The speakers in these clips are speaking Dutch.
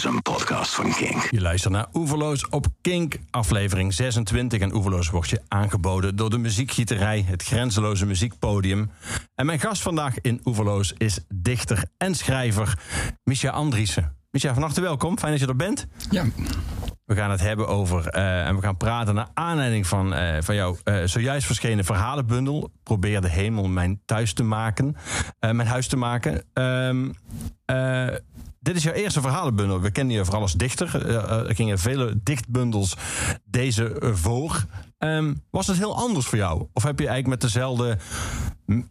is een podcast van Kink. Je luistert naar Oeverloos op Kink, aflevering 26. En Oeverloos wordt je aangeboden door de muziekgieterij, het grenzeloze muziekpodium. En mijn gast vandaag in Oeverloos is dichter en schrijver Misha Andriessen. Misha, van harte welkom. Fijn dat je er bent. Ja. We gaan het hebben over eh, en we gaan praten naar aanleiding van, eh, van jouw eh, zojuist verschenen verhalenbundel. Probeer de hemel mijn thuis te maken, eh, mijn huis te maken. Ehm, eh, dit is jouw eerste verhalenbundel. We kennen je vooral als dichter. Eh, er gingen vele dichtbundels deze eh, voor. Ehm, was het heel anders voor jou? Of heb je eigenlijk met dezelfde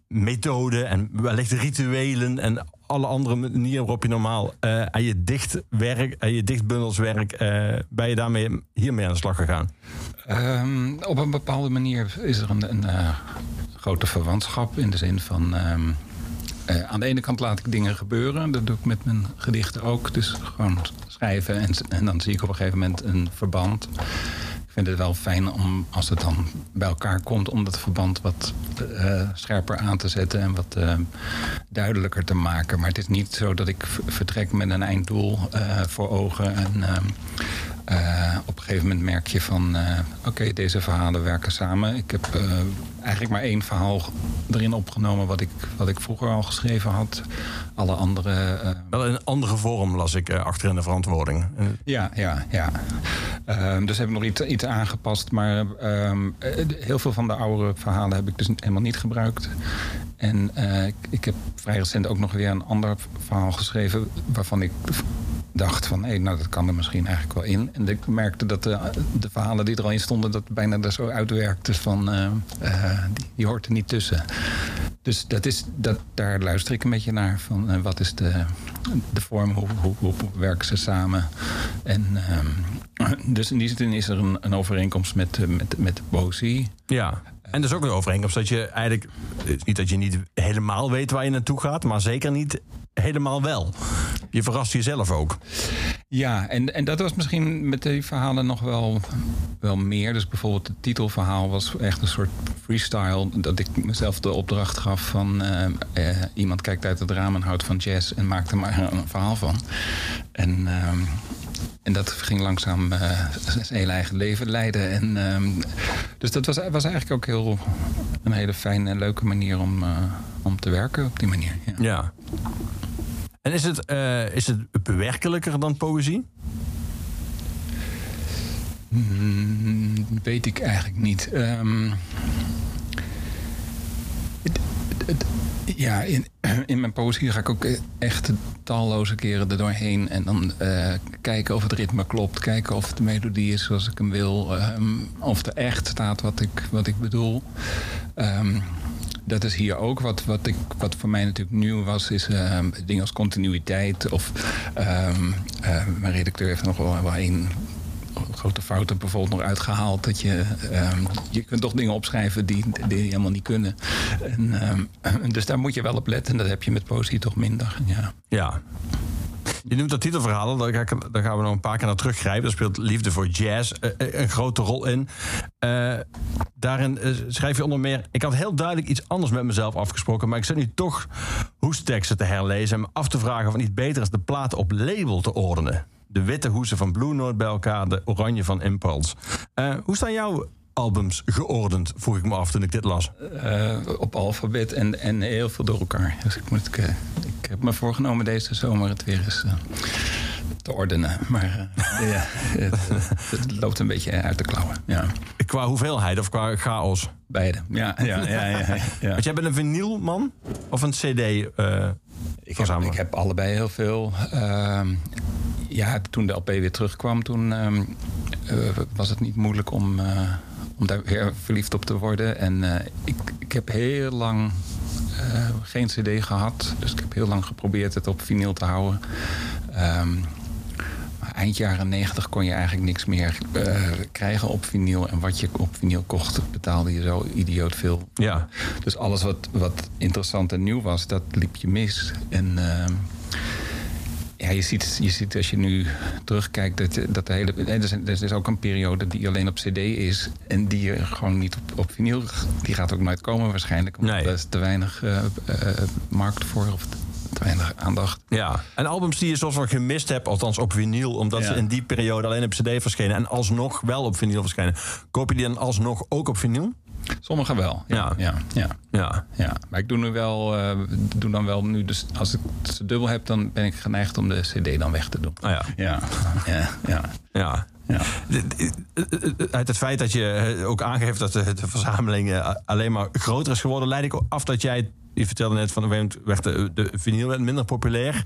methode en wellicht rituelen en alle andere manieren waarop je normaal eh, aan je dichtwerk, aan je dichtbundelswerk, eh ben je daarmee hiermee aan de slag gegaan? Ehm, op een bepaalde manier is er een, een eh, grote verwantschap in de zin van. ehm, eh, aan de ene kant laat ik dingen gebeuren. Dat doe ik met mijn gedichten ook. Dus gewoon schrijven en, en dan zie ik op een gegeven moment een verband. Ik vind het wel fijn om, als het dan bij elkaar komt, om dat verband wat eh, scherper aan te zetten en wat eh, duidelijker te maken. Maar het is niet zo dat ik vertrek met een einddoel voor ogen. En eh, op een gegeven moment merk je van, eh, oké, deze verhalen werken samen. Ik heb eh, eigenlijk maar één verhaal erin opgenomen wat ik, wat ik vroeger al geschreven had. Alle andere Wel een andere vorm las ik eh, achter in de verantwoording. Ja, ja, ja. Ehm, dus heb ik nog iets, iets aangepast. Maar ehm, eh, heel veel van de oude verhalen heb ik dus helemaal niet gebruikt. En ik, ik heb vrij recent ook nog weer een ander verhaal geschreven... waarvan ik dacht van, hé, nou dat kan er misschien eigenlijk wel in. En ik merkte dat de, de verhalen die er al in stonden... dat bijna er zo uitwerkte van, eh, die, die hoort er niet tussen. Dus dat is, dat, daar luister ik een beetje naar. Van, eh, wat is de, de vorm, hoe, hoe, hoe werken ze samen? En, ehm, dus in die zin is er een, een overeenkomst met, met, met de poëzie. Ja. En dus ook een overeenkomst dat je eigenlijk, is niet dat je niet helemaal weet waar je naartoe gaat, maar zeker niet helemaal wel. Je verrast jezelf ook. Ja, en, en dat was misschien met die verhalen nog wel, wel meer. Dus bijvoorbeeld het titelverhaal was echt een soort freestyle. Dat ik mezelf de opdracht gaf van... eh, eh, iemand kijkt uit het raam en houdt van jazz... en maakt er maar een verhaal van. En... ehm, en dat ging langzaam eh, zijn hele eigen leven leiden. En, ehm, dus dat was, was eigenlijk ook heel, een hele fijne en leuke manier om, eh, om te werken op die manier. Ja. Ja. En is het, eh, is het bewerkelijker dan poëzie? Hmm, weet ik eigenlijk niet. Ehm, het- ja, in, in mijn poëzie ga ik ook echt talloze keren er doorheen. En dan eh, kijken of het ritme klopt. Kijken of de melodie is zoals ik hem wil. ehm, of er echt staat wat ik, wat ik bedoel. Ehm, dat is hier ook. Wat, wat, ik, wat voor mij natuurlijk nieuw was, is ehm, dingen als continuïteit. Of eh, mijn redacteur heeft nog wel, wel één grote fouten bijvoorbeeld nog uitgehaald. Dat je, ehm, je kunt toch dingen opschrijven die, die helemaal niet kunnen. En, ehm, dus daar moet je wel op letten. En dat heb je met poëzie toch minder. Ja. Ja. Je noemt dat titelverhaal, daar, ik- gaan we nog een paar keer naar teruggrijpen. Daar speelt Liefde voor Jazz eh, eh, een grote rol in. Eh, daarin schrijf je onder meer... Ik had heel duidelijk iets anders met mezelf afgesproken... maar ik zit nu toch hoesteksten te herlezen... en me af te vragen of het niet beter is de platen op label te ordenen. De witte hoesen van Blue Note bij elkaar, de oranje van Impulse. Eh, hoe staan jouw albums geordend, vroeg ik me af toen ik dit las. Eh, op alfabet en, en heel veel door elkaar. Dus ik, moet, eh, ik heb me voorgenomen deze zomer het weer eens te ordenen. Maar ja, het, het loopt een beetje uit de klauwen. Ja. Qua hoeveelheid of qua chaos? Beide. Ja, ja, ja, ja, ja. Want jij bent een vinylman of een cd Ik heb, ik heb allebei heel veel. Ehm, ja, toen de LP weer terugkwam, toen ehm, eh, was het niet moeilijk om, eh, om daar weer verliefd op te worden. En eh, ik, ik heb heel lang geen CD gehad. Dus ik heb heel lang geprobeerd het op vinyl te houden. Ehm, eind jaren negentig kon je eigenlijk niks meer eh, krijgen op vinyl. En wat je op vinyl kocht, betaalde je zo idioot veel. Ja. Dus alles wat, wat interessant en nieuw was, dat liep je mis. En ehm, ja, je ziet, je ziet als je nu terugkijkt dat, dat de hele. Er is, er is ook een periode die alleen op CD is. En die je gewoon niet op, op vinyl. Die gaat ook nooit komen waarschijnlijk. Omdat Nee. er is te weinig eh, eh, markt voor. Of te weinig aandacht. Ja, en albums die je soms wel gemist hebt, althans op vinyl, omdat Ja. ze in die periode alleen op CD verschenen en alsnog wel op vinyl verschenen. Koop je die dan alsnog ook op vinyl? Sommige wel. Ja. Ja, ja, ja. Ja. ja. Maar ik doe nu wel, eh, doe dan wel nu, dus als ik ze dubbel heb, dan ben ik geneigd om de CD dan weg te doen. Oh ja. Ja, ja, ja. Ja. Ja. Uit het feit dat je eh, ook aangeeft dat de, de verzameling eh, alleen maar groter is geworden, leid ik af dat jij. Je vertelde net van werd de, de vinyl werd minder populair.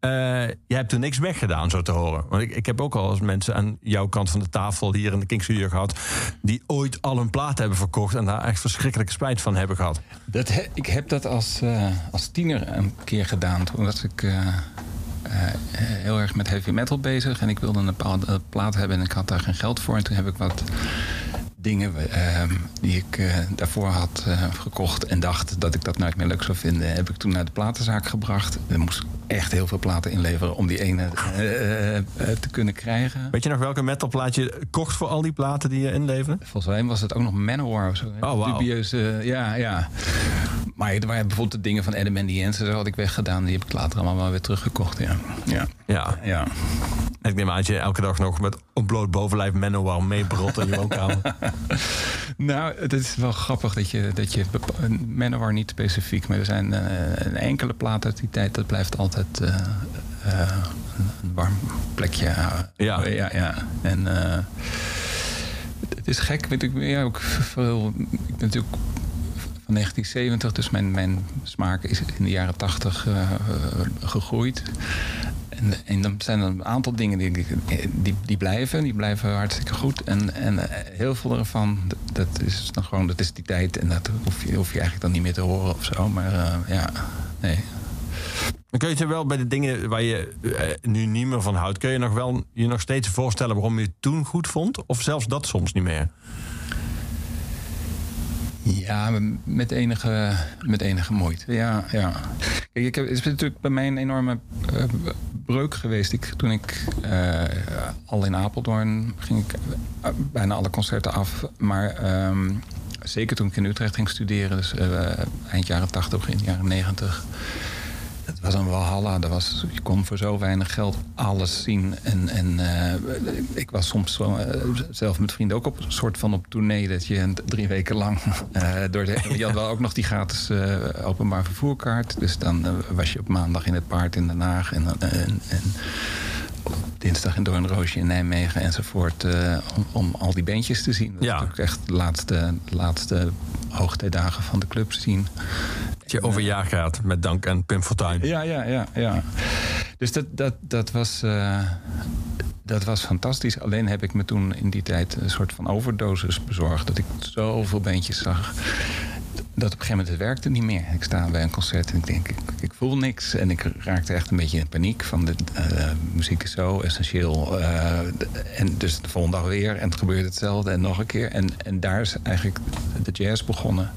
Eh, jij hebt er niks weggedaan, zo te horen. Want ik, ik heb ook al eens mensen aan jouw kant van de tafel hier in de King Studio gehad. die ooit al een plaat hebben verkocht en daar echt verschrikkelijke spijt van hebben gehad. Dat he- ik heb dat als, eh, als tiener een keer gedaan. Toen was ik heel erg met heavy metal bezig. En ik wilde een bepaalde plaat hebben en ik had daar geen geld voor. En toen heb ik wat dingen eh, die ik eh, daarvoor had eh, gekocht... en dacht dat ik dat nooit meer leuk zou vinden... heb ik toen naar de platenzaak gebracht. Er moest ik echt heel veel platen inleveren... om die ene eh, eh, te kunnen krijgen. Weet je nog welke metalplaat je kocht voor al die platen die je inleverde? Volgens mij was het ook nog Manowar of zo. Oh, wauw. Dubieuze, ja, ja. Maar er waren bijvoorbeeld de dingen van Adam en Jensen, dat had ik weggedaan. Die heb ik later allemaal weer teruggekocht, ja. Ja, Ja. ja. Ik neem aan dat je elke dag nog met ontbloot bovenlijf Manowar meebrot in je woonkamer. Nou, het is wel grappig dat je, dat je Manowar niet specifiek, maar er zijn eh, een enkele plaat uit die tijd, dat blijft altijd eh, eh, een warm plekje houden. Ja. ja, ja. En het is gek, weet ik, ja, ook veel. Ik ben natuurlijk 1970, dus mijn, mijn smaak is in de jaren 80 eh, eh, gegroeid. En, en dan zijn er een aantal dingen die, die, die blijven. Die blijven hartstikke goed. En, en eh, heel veel ervan, dat, is dan gewoon, dat is die tijd. En dat hoef je, je eigenlijk dan niet meer te horen of zo. Maar ja, nee. Dan kun je je wel bij de dingen waar je nu niet meer van houdt, kun je nog wel je nog steeds voorstellen waarom je het toen goed vond? Of zelfs dat soms niet meer? Ja, met enige, met enige moeite. Ja, ja. Kijk, ik heb, het is natuurlijk bij mij een enorme eh, breuk geweest. Ik, toen ik eh, al in Apeldoorn ging ik eh, bijna alle concerten af. Maar ehm, zeker toen ik in Utrecht ging studeren, dus eind jaren 80, begin jaren 90. Het was een walhalla. Dat was, je kon voor zo weinig geld alles zien. En, en eh, ik was soms eh, zelf met vrienden ook op een soort van op tournee. Dat je drie weken lang eh, door de... Je had wel ook nog die gratis openbaar vervoerkaart. Dus dan was je op maandag in het paard in Den Haag. En, en, dinsdag in Doornroosje in Nijmegen enzovoort. eh, om, om al die bandjes te zien. Dat Ja. is echt de laatste, laatste hoogtijdagen van de club zien. Dat je overjaar gaat met dank aan Pim Fortuyn. Ja, ja, ja, ja. Dus dat, dat, dat, was, eh, dat was fantastisch. Alleen heb ik me toen in die tijd een soort van overdosis bezorgd. Dat ik zoveel bandjes zag. Dat op een gegeven moment het werkte niet meer. Ik sta bij een concert en ik denk, ik, voel niks. En ik raakte echt een beetje in paniek. Van de eh, muziek is zo essentieel. eh, en dus de volgende dag weer. En het gebeurde hetzelfde en nog een keer. En, en daar is eigenlijk de jazz begonnen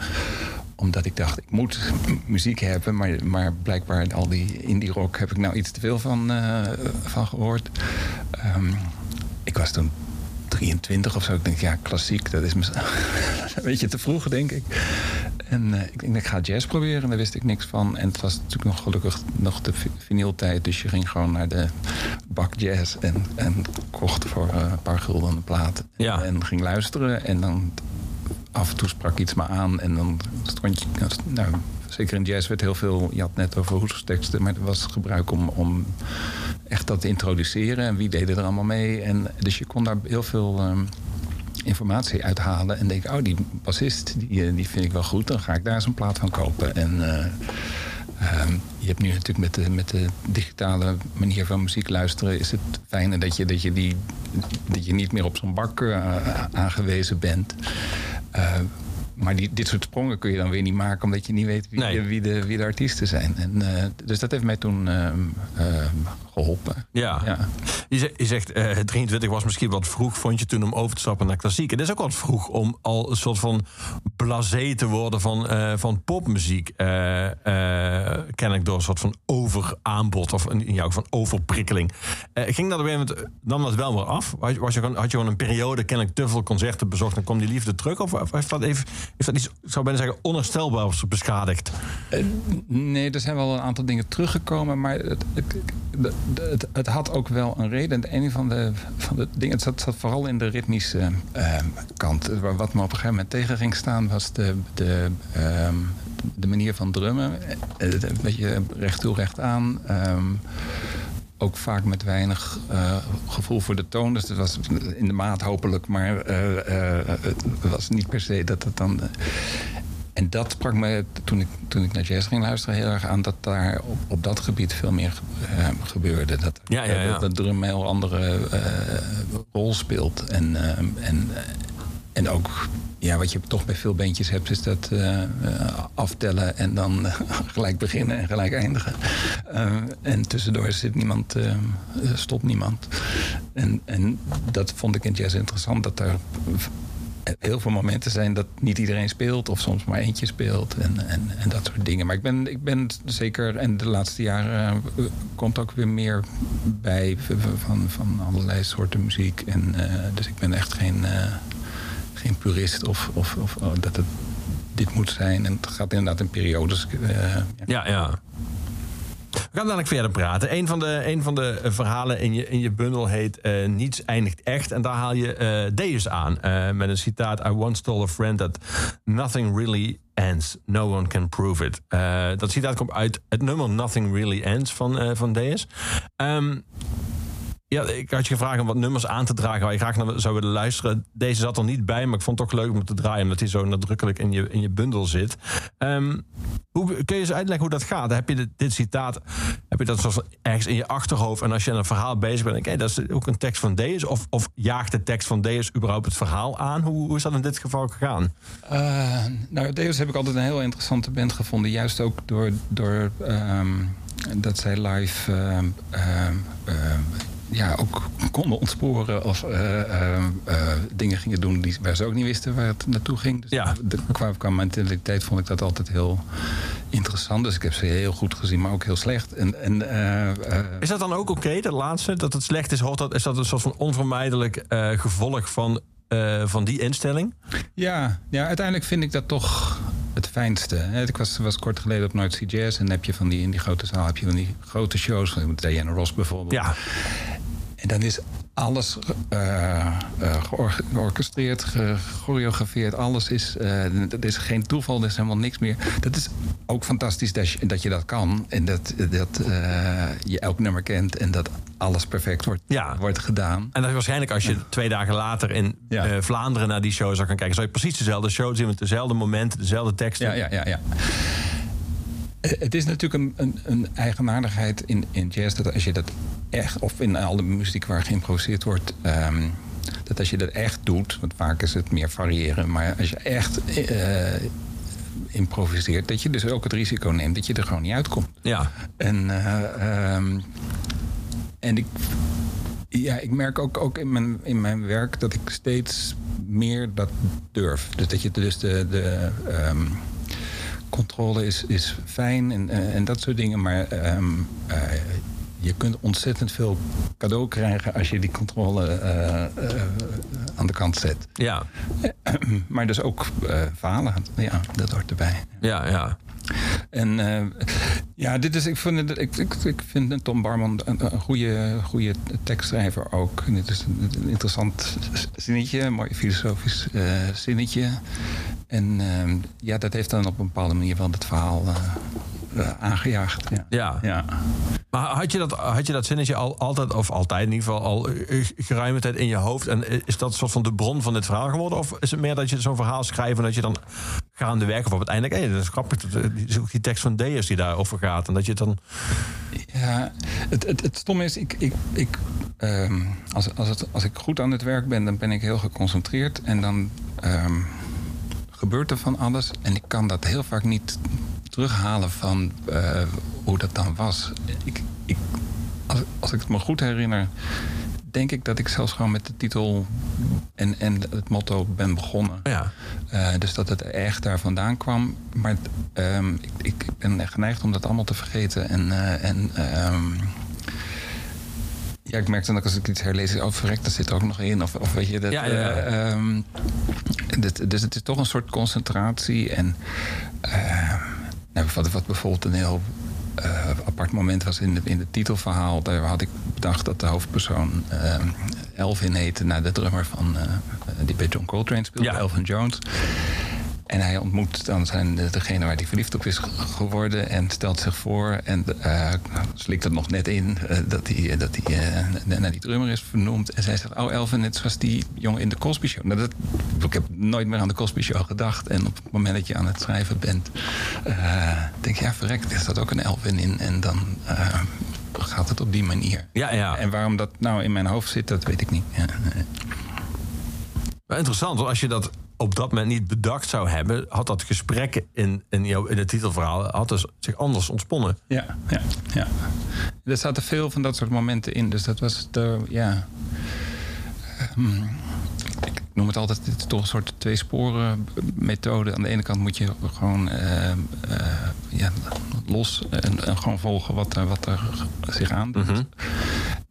omdat ik dacht, ik moet muziek hebben. Maar, maar blijkbaar al die indie rock heb ik nou iets te veel van, eh, van gehoord. Ehm, ik was toen 23 of zo. Ik denk, ja, klassiek, dat is een beetje te vroeg, denk ik. En eh, ik denk, ik ga jazz proberen. En daar wist ik niks van. En het was natuurlijk nog gelukkig nog de vi- vinyltijd. Dus je ging gewoon naar de bak jazz. En, en kocht voor eh, een paar gulden een plaat. Ja. En ging luisteren. En dan af en toe sprak iets me aan. En dan stond je... Nou, zeker in jazz werd heel veel... Je had net over hoesteksten. Maar er was gebruik om, om dat introduceren. En wie deden er allemaal mee. En, dus je kon daar heel veel... ehm, informatie uithalen en denk, oh, die bassist, die, eh, die vind ik wel goed, dan ga ik daar eens een plaat van kopen. En eh, ehm, je hebt nu natuurlijk met de, met de digitale manier van muziek luisteren, is het fijne dat je, dat je, die, dat je niet meer op zo'n bak eh, aangewezen bent. Eh, maar die, dit soort sprongen kun je dan weer niet maken, omdat je niet weet wie, Nee. wie, de, wie de artiesten zijn. En, dus dat heeft mij toen ehm, ehm, geholpen. Ja. Ja. Je zegt, je zegt eh, 23 was misschien wat vroeg, vond je toen om over te stappen naar klassiek. Het is ook wat vroeg om al een soort van blasé te worden van, eh, van popmuziek. Eh eh, ken ik door een soort van overaanbod of in jouw van overprikkeling. Eh, ging dat op een gegeven moment, nam dat wel weer af? Was, was je gewoon, had je gewoon een periode kennelijk te veel concerten bezocht en kwam die liefde terug? Of, of heeft dat, even, heeft dat iets, ik zou bijna zeggen, onherstelbaar beschadigd? Nee, er zijn wel een aantal dingen teruggekomen, maar het, het, het, het had ook wel een reden. En een van de, van de dingen, het zat, vooral in de ritmische eh, kant. Wat me op een gegeven moment tegen ging staan, was de, de, ehm, de manier van drummen. Eh, Een beetje recht toe, recht aan. Ehm, ook vaak met weinig eh, gevoel voor de toon. Dus dat was in de maat hopelijk, maar eh, eh, het was niet per se dat het dan. En dat sprak me toen ik, toen ik naar jazz ging luisteren heel erg aan dat daar op, op dat gebied veel meer eh, gebeurde. Dat, Ja, ja, ja. dat, drum een heel andere eh, rol speelt. En, eh, en, en ook ja, wat je toch bij veel bandjes hebt, is dat aftellen en dan gelijk beginnen en gelijk eindigen. En tussendoor zit niemand, stopt niemand. En, en dat vond ik in jazz interessant, dat er heel veel momenten zijn dat niet iedereen speelt, of soms maar eentje speelt en, en, en dat soort dingen. Maar ik ben, ik ben zeker, en de laatste jaren eh, komt ook weer meer bij van, van allerlei soorten muziek. En, eh, dus ik ben echt geen, eh, geen purist of, of, of oh, dat het dit moet zijn. En het gaat inderdaad in periodes. Ja, ja. We gaan dadelijk verder praten. Een van de, van de eh, verhalen in je, in je bundel heet eh, Niets eindigt echt. En daar haal je Deus aan. eh, met een citaat. I once told a friend that nothing really ends. No one can prove it. Dat citaat komt uit het nummer Nothing Really Ends van, van Deus. Ehm, ja, ik had je gevraagd om wat nummers aan te dragen waar je graag naar zou willen luisteren. Deze zat er niet bij, maar ik vond het toch leuk om te draaien, omdat hij zo nadrukkelijk in je, in je bundel zit. Ehm, hoe, kun je eens uitleggen hoe dat gaat? Heb je dit, citaat, heb je dat van ergens in je achterhoofd en als je aan een verhaal bezig bent, denk je, hey, dat is ook een tekst van Deus? Of, of jaagt de tekst van Deus überhaupt het verhaal aan? Hoe, is dat in dit geval gegaan? Eh, nou, Deus heb ik altijd een heel interessante band gevonden. Juist ook door, door ehm, dat zij live ehm, ja, ook konden ontsporen of eh, ehm, eh, dingen gingen doen die, waar ze ook niet wisten waar het naartoe ging. Dus Ja. de, qua, qua mentaliteit vond ik dat altijd heel interessant. Dus ik heb ze heel goed gezien, maar ook heel slecht. En, en, eh, eh, Is dat dan ook oké, dat laatste? Dat het slecht is, hoort dat, is dat een soort van onvermijdelijk eh, gevolg van, eh, van die instelling? Ja, ja, uiteindelijk vind ik dat toch het fijnste. Ik was, was kort geleden op Noord Jazz... en heb je van die, in die grote zaal heb je van die grote shows... van Diana Ross bijvoorbeeld. Ja, En dan is alles geor- georchestreerd, gechoreografeerd. Alles is, eh er is geen toeval, er is helemaal niks meer. Dat is ook fantastisch dat je dat, je dat kan. En dat, dat je elk nummer kent en dat alles perfect wordt, Ja. wordt gedaan. En dat is waarschijnlijk als je twee dagen later in Ja. Vlaanderen naar die show zou gaan kijken, zou je precies dezelfde show zien met dezelfde momenten, dezelfde teksten. Ja, ja, ja, ja. Het is natuurlijk een, een, een eigenaardigheid in, in jazz dat als je dat echt, of in alle muziek waar geïmproviseerd wordt, ehm, dat als je dat echt doet, want vaak is het meer variëren, maar als je echt eh, improviseert, dat je dus ook het risico neemt dat je er gewoon niet uitkomt. Ja. En, eh, ehm, en ik, ja, ik merk ook, ook in, mijn, in mijn werk dat ik steeds meer dat durf. Dus dat je dus de, de ehm, controle is, is fijn en, eh, en dat soort dingen. Maar ehm, eh, je kunt ontzettend veel cadeau krijgen als je die controle eh, aan de kant zet. Ja, maar dus ook falen. Ja, dat hoort erbij. ja, ja. En eh, ja, dit is, ik, vind, ik, ik, ik vind Tom Barman een, goede, goede tekstschrijver ook. En dit is een, interessant zinnetje, een mooi filosofisch eh, zinnetje. En eh, ja, dat heeft dan op een bepaalde manier wel het verhaal eh, aangejaagd. Ja. Ja. Ja. Maar had je dat, had je dat zinnetje al altijd, of altijd in ieder geval, al eh, geruime tijd in je hoofd? En is dat een soort van de bron van dit verhaal geworden? Of is het meer dat je zo'n verhaal schrijft en dat je dan gaandeweg of op het einde, dat is grappig, eh, die, die tekst van Deus die daarover gaat. En dat je het dan, Ja, het, het, het stomme is, ik, ik, ik, ehm, als, als, het, als ik goed aan het werk ben, dan ben ik heel geconcentreerd. En dan ehm, gebeurt er van alles. En ik kan dat heel vaak niet terughalen van eh, hoe dat dan was. Ik, ik, als, als ik het me goed herinner, denk ik dat ik zelfs gewoon met de titel en, en het motto ben begonnen. Ja. Uh, dus dat het echt daar vandaan kwam. Maar um, ik, ik, ben geneigd om dat allemaal te vergeten. En, uh, en um, ja, ik merk dan ook als ik iets herlees, oh verrek, dat zit er ook nog in. Of, of weet je, dat, ja, ja. Uh, um, dit, dus het is toch een soort concentratie. En nou, wat, wat bijvoorbeeld een heel uh, apart moment was in, de, in het titelverhaal. Daar had ik bedacht dat de hoofdpersoon uh, Elvin heette... naar de drummer van, uh, die bij John Coltrane speelde, ja. Elvin Jones. En hij ontmoet dan zijn, degene waar hij verliefd op is geworden en stelt zich voor en uh, slikt er nog net in uh, dat hij, dat hij uh, naar die drummer is vernoemd. En zij zegt, oh Elvin, net zoals die jongen in de Cosby Show. Nou, dat, ik heb nooit meer aan de Cosby Show gedacht. En op het moment dat je aan het schrijven bent, denk je, ja verrekt, er staat ook een Elvin in. En dan gaat het op die manier. Ja, ja. En waarom dat nou in mijn hoofd zit, dat weet ik niet. Ja. Maar interessant, als je dat op dat moment niet bedacht zou hebben, had dat gesprek in, in, jouw, in het titelverhaal had dus zich anders ontsponnen. Ja, ja, ja. Er zaten veel van dat soort momenten in. Dus dat was de, ja. Ik noem het altijd, het is toch een soort tweesporen methode. Aan de ene kant moet je gewoon uh, uh, ja, los en, en, gewoon volgen wat er, wat er zich aandoet. Mm -hmm.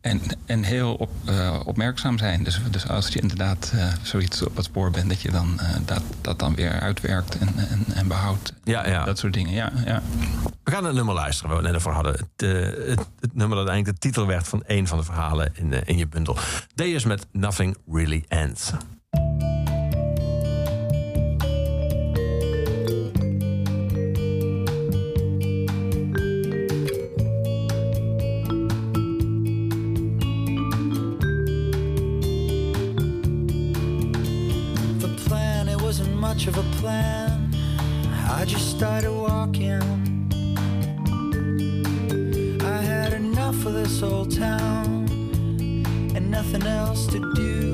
En, en heel op, uh, opmerkzaam zijn. Dus, dus als je inderdaad zoiets op het spoor bent, dat je dan dat, dat dan weer uitwerkt en, en, en behoudt. Ja, ja. Dat soort dingen, ja, ja. We gaan het nummer luisteren waar we net over hadden. Het, het, het, nummer dat eigenlijk de titel werd van een van de verhalen in, in je bundel. Deus met Nothing Really Ends. Much of a plan. I just started walking. I had enough of this old town and nothing else to do.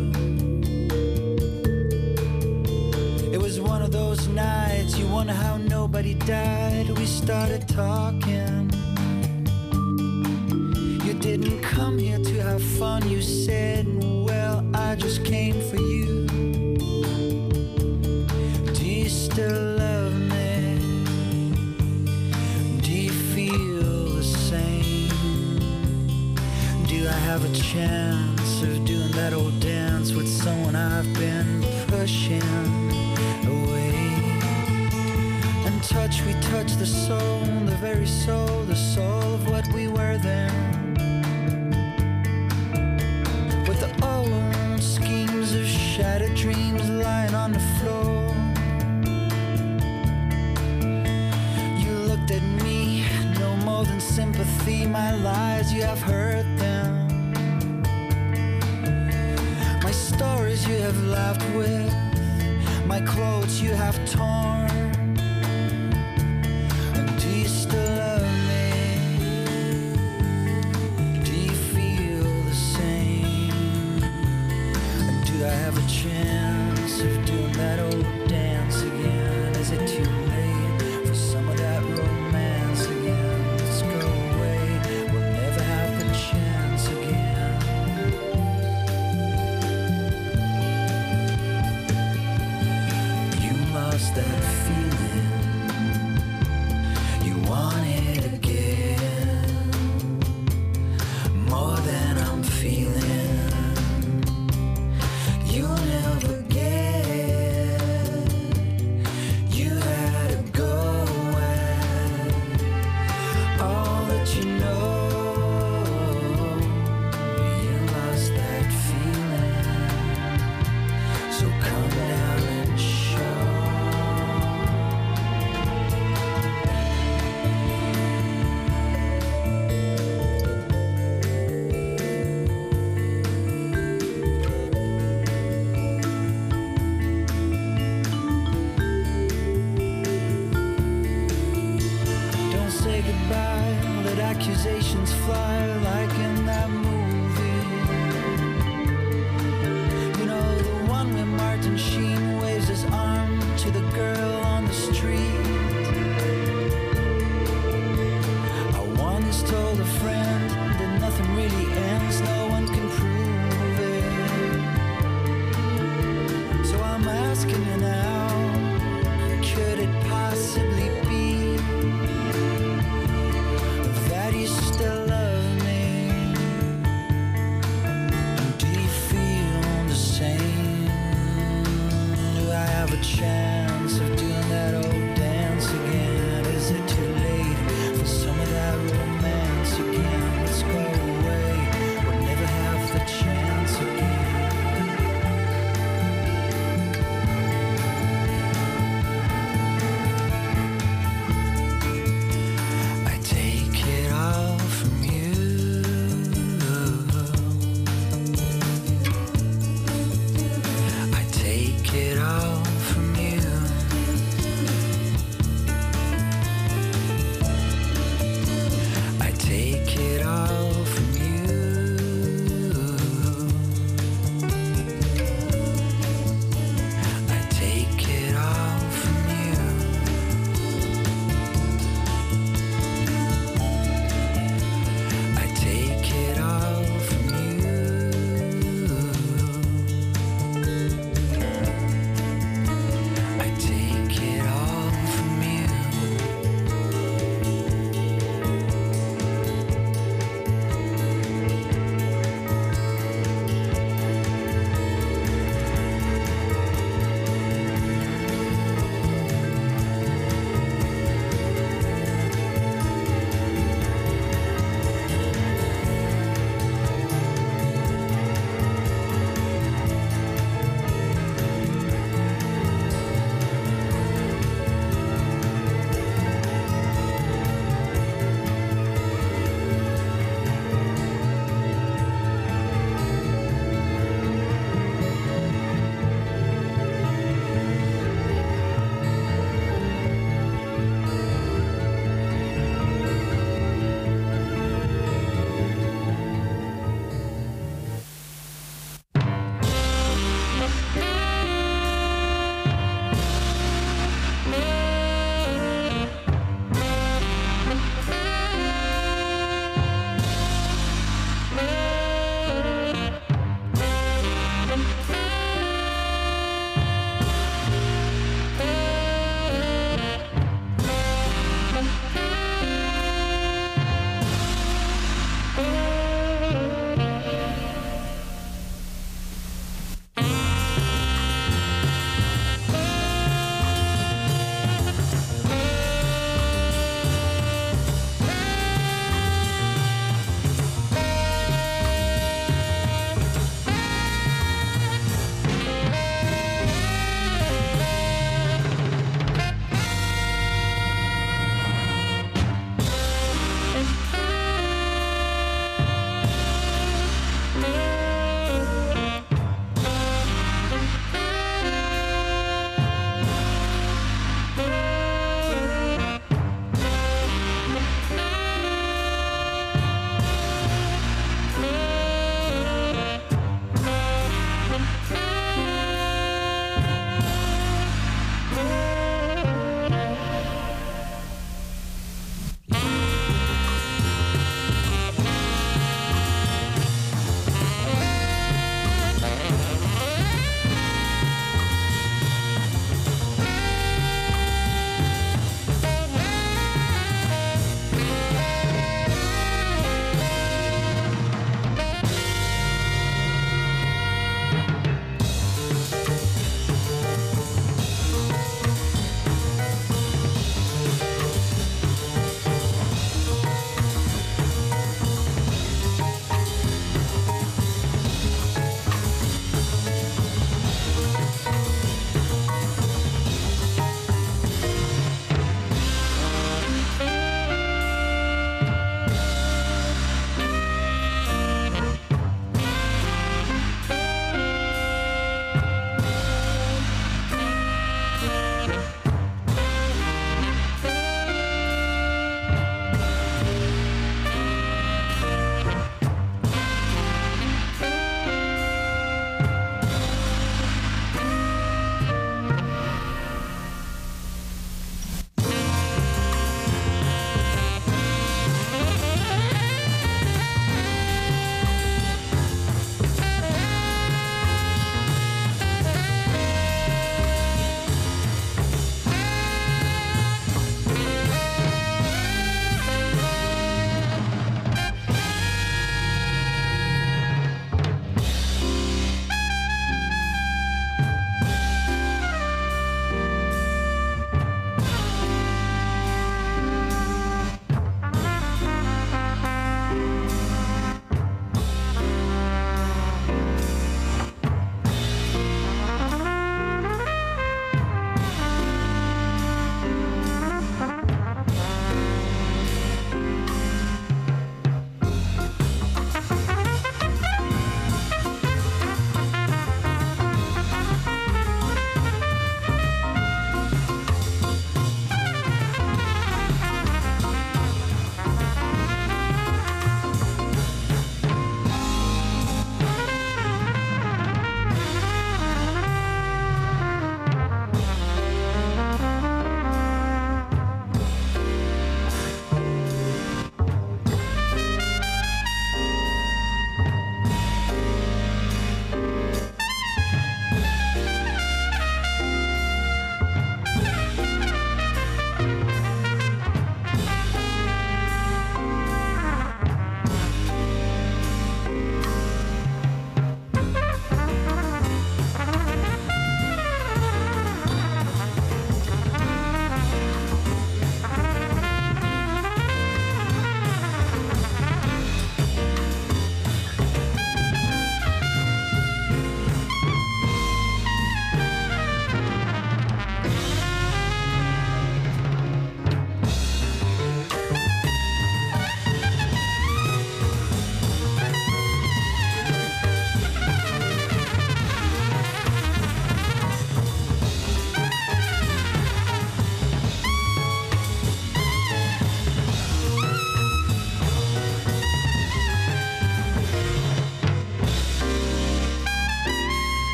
Those nights you wonder how nobody died. We started talking. You didn't come here to have fun, you said. Well, I just came for you. Do you still love me? Do you feel the same? Do I have a chance of doing that old dance with someone I've been pushing touch, we touch the soul, the very soul, the soul of what we were then. With the old schemes of shattered dreams lying on the floor. You looked at me, no more than sympathy, my lies, you have heard them. My stories you have laughed with, my clothes you have torn.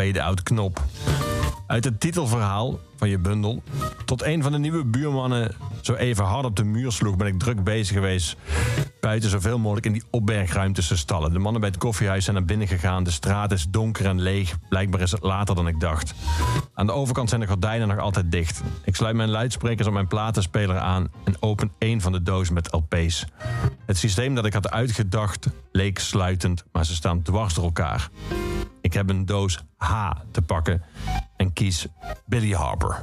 Fade-out knop. Uit het titelverhaal van je bundel. Tot een van de nieuwe buurmannen zo even hard op de muur sloeg, ben ik druk bezig geweest. Buiten zoveel mogelijk in die opbergruimtes te stallen. De mannen bij het koffiehuis zijn naar binnen gegaan. De straat is donker en leeg. Blijkbaar is het later dan ik dacht. Aan de overkant zijn de gordijnen nog altijd dicht. Ik sluit mijn luidsprekers op mijn platenspeler aan en open één van de dozen met LP's. Het systeem dat ik had uitgedacht leek sluitend, maar ze staan dwars door elkaar. Ik heb een doos H te pakken en kies Billy Harper.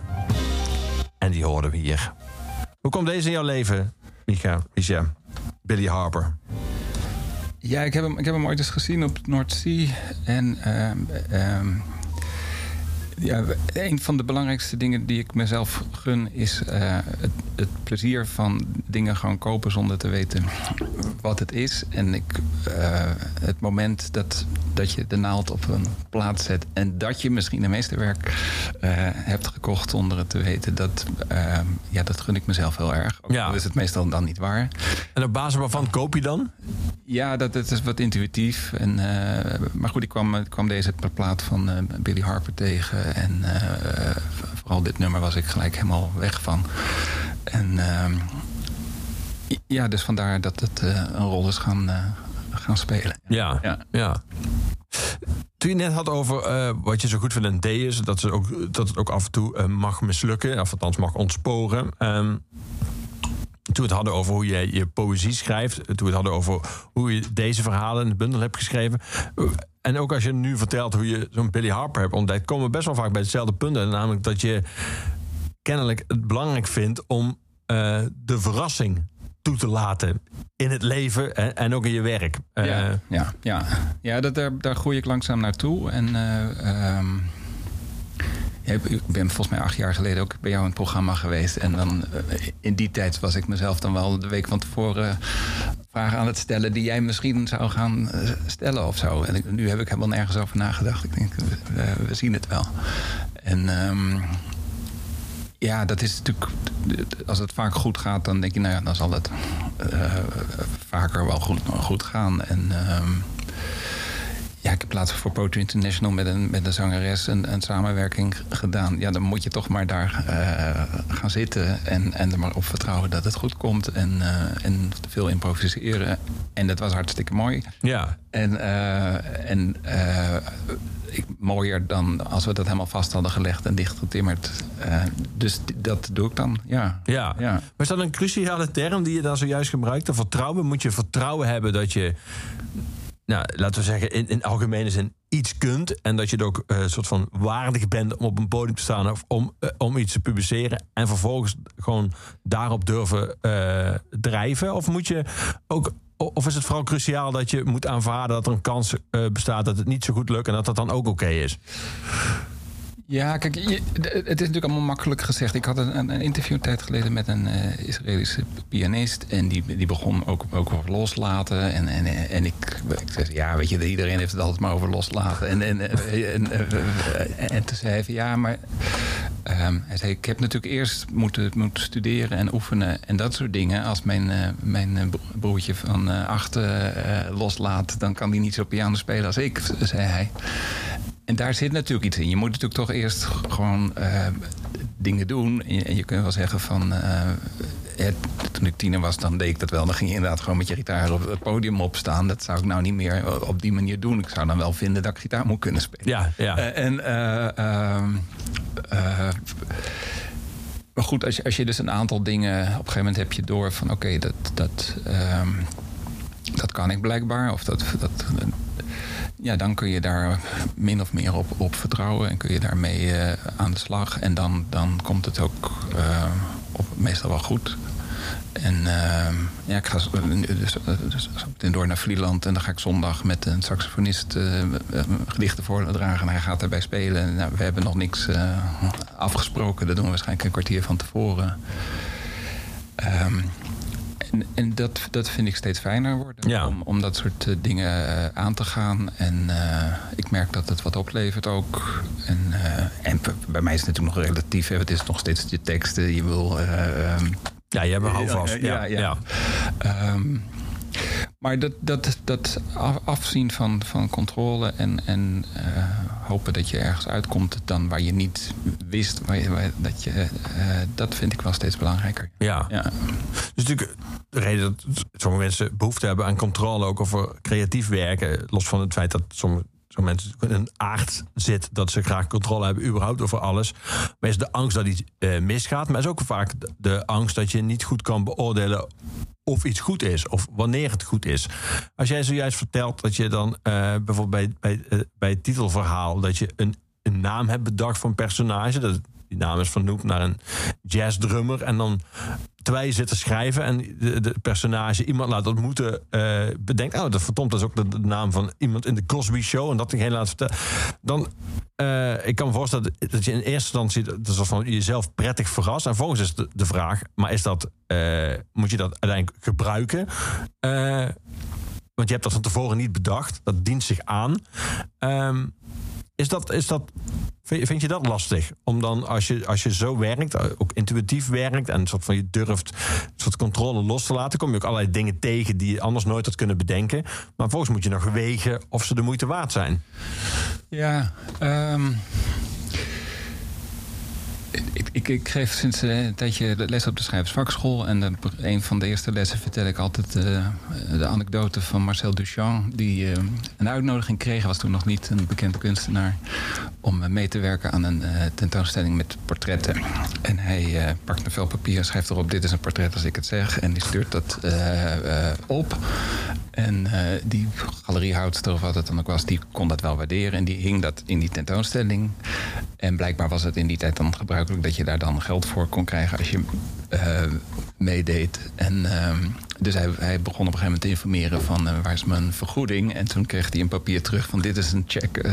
En die horen we hier. Hoe komt deze in jouw leven, Micha? Micha? Billy Harper. Ja, ik heb hem, ik heb hem ooit eens gezien op Noordzee. En ehm, ehm, Ja, een van de belangrijkste dingen die ik mezelf gun is eh, het, het, plezier van dingen gewoon kopen zonder te weten wat het is. En ik, uh, het moment dat, dat je de naald op een plaat zet en dat je misschien een meesterwerk uh, hebt gekocht zonder het te weten, dat, ja, dat gun ik mezelf heel erg. Ook ja. is het meestal dan niet waar. En op basis waarvan koop je dan? Ja, dat, dat is wat intuïtief. En, maar goed, ik kwam, ik kwam deze plaat van Billy Harper tegen. En uh, vooral dit nummer was ik gelijk helemaal weg van. En uh, ja, dus vandaar dat het uh, een rol is gaan, gaan spelen. Ja, ja. ja. Toen je net had over wat je zo goed vindt in D is, dat, ze ook, dat het ook af en toe mag mislukken, of althans mag ontsporen. Um, toen we het hadden over hoe je je poëzie schrijft, toen we het hadden over hoe je deze verhalen in de bundel hebt geschreven. En ook als je nu vertelt hoe je zo'n Billy Harper hebt ontdekt, komen we best wel vaak bij hetzelfde punt. Namelijk dat je kennelijk het belangrijk vindt om uh, de verrassing toe te laten in het leven en, ook in je werk. Uh, ja, ja, ja. ja dat, daar, daar groei ik langzaam naartoe. En uh, um ik ben volgens mij acht jaar geleden ook bij jou in het programma geweest. En dan eh, in die tijd was ik mezelf dan wel de week van tevoren vragen aan het stellen die jij misschien zou gaan eh, stellen of zo. En nu heb ik helemaal nergens over nagedacht. Ik denk, we, zien het wel. En um, ja, dat is natuurlijk. Als het vaak goed gaat, dan denk je, nou ja, dan zal het vaker wel goed, goed gaan. En. Um, ja, ik heb laatst voor Poetry International met een, met een zangeres een, een samenwerking gedaan. Ja, dan moet je toch maar daar uh, gaan zitten en, en er maar op vertrouwen dat het goed komt. En, uh, en veel improviseren. En dat was hartstikke mooi. Ja. En, uh, en ik, mooier dan als we dat helemaal vast hadden gelegd en dichtgetimmerd. dus dat doe ik dan, ja. ja. ja. Maar is dat een cruciale term die je dan zojuist gebruikt? Vertrouwen? Moet je vertrouwen hebben dat je nou, laten we zeggen, in, in algemene zin iets kunt. En dat je het ook uh, soort van waardig bent om op een podium te staan of om, uh, om iets te publiceren. En vervolgens gewoon daarop durven uh, drijven. Of moet je ook. Of is het vooral cruciaal dat je moet aanvaarden dat er een kans bestaat dat het niet zo goed lukt en dat dat dan ook oké is? Ja, kijk, het is natuurlijk allemaal makkelijk gezegd. Ik had een, een interview een tijd geleden met een uh, Israëlische pianist. En die, die begon ook, ook over loslaten. En, en, en ik, zei, ja, weet je, iedereen heeft het altijd maar over loslaten. En, en, en, en, zei ja, maar... Um, hij zei, ik heb natuurlijk eerst moeten, moeten studeren en oefenen en dat soort dingen. Als mijn, uh, mijn broertje van uh, acht loslaat, dan kan hij niet zo piano spelen als ik, zei hij. En daar zit natuurlijk iets in. Je moet natuurlijk toch eerst gewoon uh, dingen doen. En je, kunt wel zeggen van. Uh, toen ik tiener was, dan deed ik dat wel. Dan ging je inderdaad gewoon met je gitaar op het podium opstaan. Dat zou ik nou niet meer op die manier doen. Ik zou dan wel vinden dat ik gitaar moet kunnen spelen. Ja, ja. Uh, en. Ehm, maar goed, als je, als je dus een aantal dingen. Op een gegeven moment heb je door van: oké, dat. dat um, dat kan ik blijkbaar. Of dat, dat, ja, dan kun je daar min of meer op, op vertrouwen en kun je daarmee uh, aan de slag. En dan, dan komt het ook uh, op, meestal wel goed. En uh, ja, ik ga dus, dus, dus door naar Vlieland en dan ga ik zondag met een saxofonist gedichten voordragen. En hij gaat erbij spelen. Nou, we hebben nog niks afgesproken. Dat doen we waarschijnlijk een kwartier van tevoren. Um, en, en dat, dat vind ik steeds fijner worden. Om, om dat soort eh, dingen eh, aan te gaan. En uh, ik merk dat het wat oplevert ook. En, uh, en bij mij is het natuurlijk nog relatief. Hè. Het is nog steeds je teksten. Je wil... Um, ja, je hebt een houvast. Ja, ja. ja. ja. Um, maar dat, dat, dat afzien van, van controle en, en uh, hopen dat je ergens uitkomt dan waar je niet wist waar je, waar, dat je, uh, dat vind ik wel steeds belangrijker. Ja. ja. Dus natuurlijk de reden dat sommige mensen behoefte hebben aan controle ook over creatief werken, los van het feit dat sommige mensen in een aard zit dat ze graag controle hebben überhaupt over alles. Maar is de angst dat iets uh, misgaat, maar is ook vaak de angst dat je niet goed kan beoordelen of iets goed is of wanneer het goed is. Als jij zojuist vertelt dat je dan uh, bijvoorbeeld bij, bij, uh, bij het titelverhaal dat je een, een naam hebt bedacht voor een personage, dat die naam is vernoemd naar een jazzdrummer. En dan terwijl je zit te schrijven en de, de personage iemand laat ontmoeten, eh bedenkt, oh, dat verdomd, dat is ook de, naam van iemand in de Cosby Show. En dat diegene laat vertellen. Dan, eh, ik kan me voorstellen dat, je in eerste instantie dat is van jezelf prettig verrast. En volgens is de, vraag, maar is dat, eh, moet je dat uiteindelijk gebruiken? Want je hebt dat van tevoren niet bedacht. Dat dient zich aan. Ehm, is dat, is dat, vind je dat lastig? Om dan, als je, als je zo werkt, ook intuïtief werkt... en soort van je durft soort controle los te laten... kom je ook allerlei dingen tegen die je anders nooit had kunnen bedenken. Maar volgens moet je nog wegen of ze de moeite waard zijn. Ja, ehm, ik, ik, ik geef sinds eh, een tijdje les op de schrijversvakschool. En op een van de eerste lessen vertel ik altijd eh, de anekdote van Marcel Duchamp. Die eh, een uitnodiging kreeg, was toen nog niet een bekende kunstenaar. Om mee te werken aan een tentoonstelling met portretten. En hij pakt een vel papier en schrijft erop: Dit is een portret als ik het zeg. En die stuurt dat op. En eh, die galeriehoudster of wat het dan ook was, die kon dat wel waarderen. En die hing dat in die tentoonstelling. En blijkbaar was het in die tijd dan gebruikelijk dat je daar dan geld voor kon krijgen als je eh, meedeed. En ehm, dus hij, begon op een gegeven moment te informeren van eh, waar is mijn vergoeding. En toen kreeg hij een papier terug van dit is een check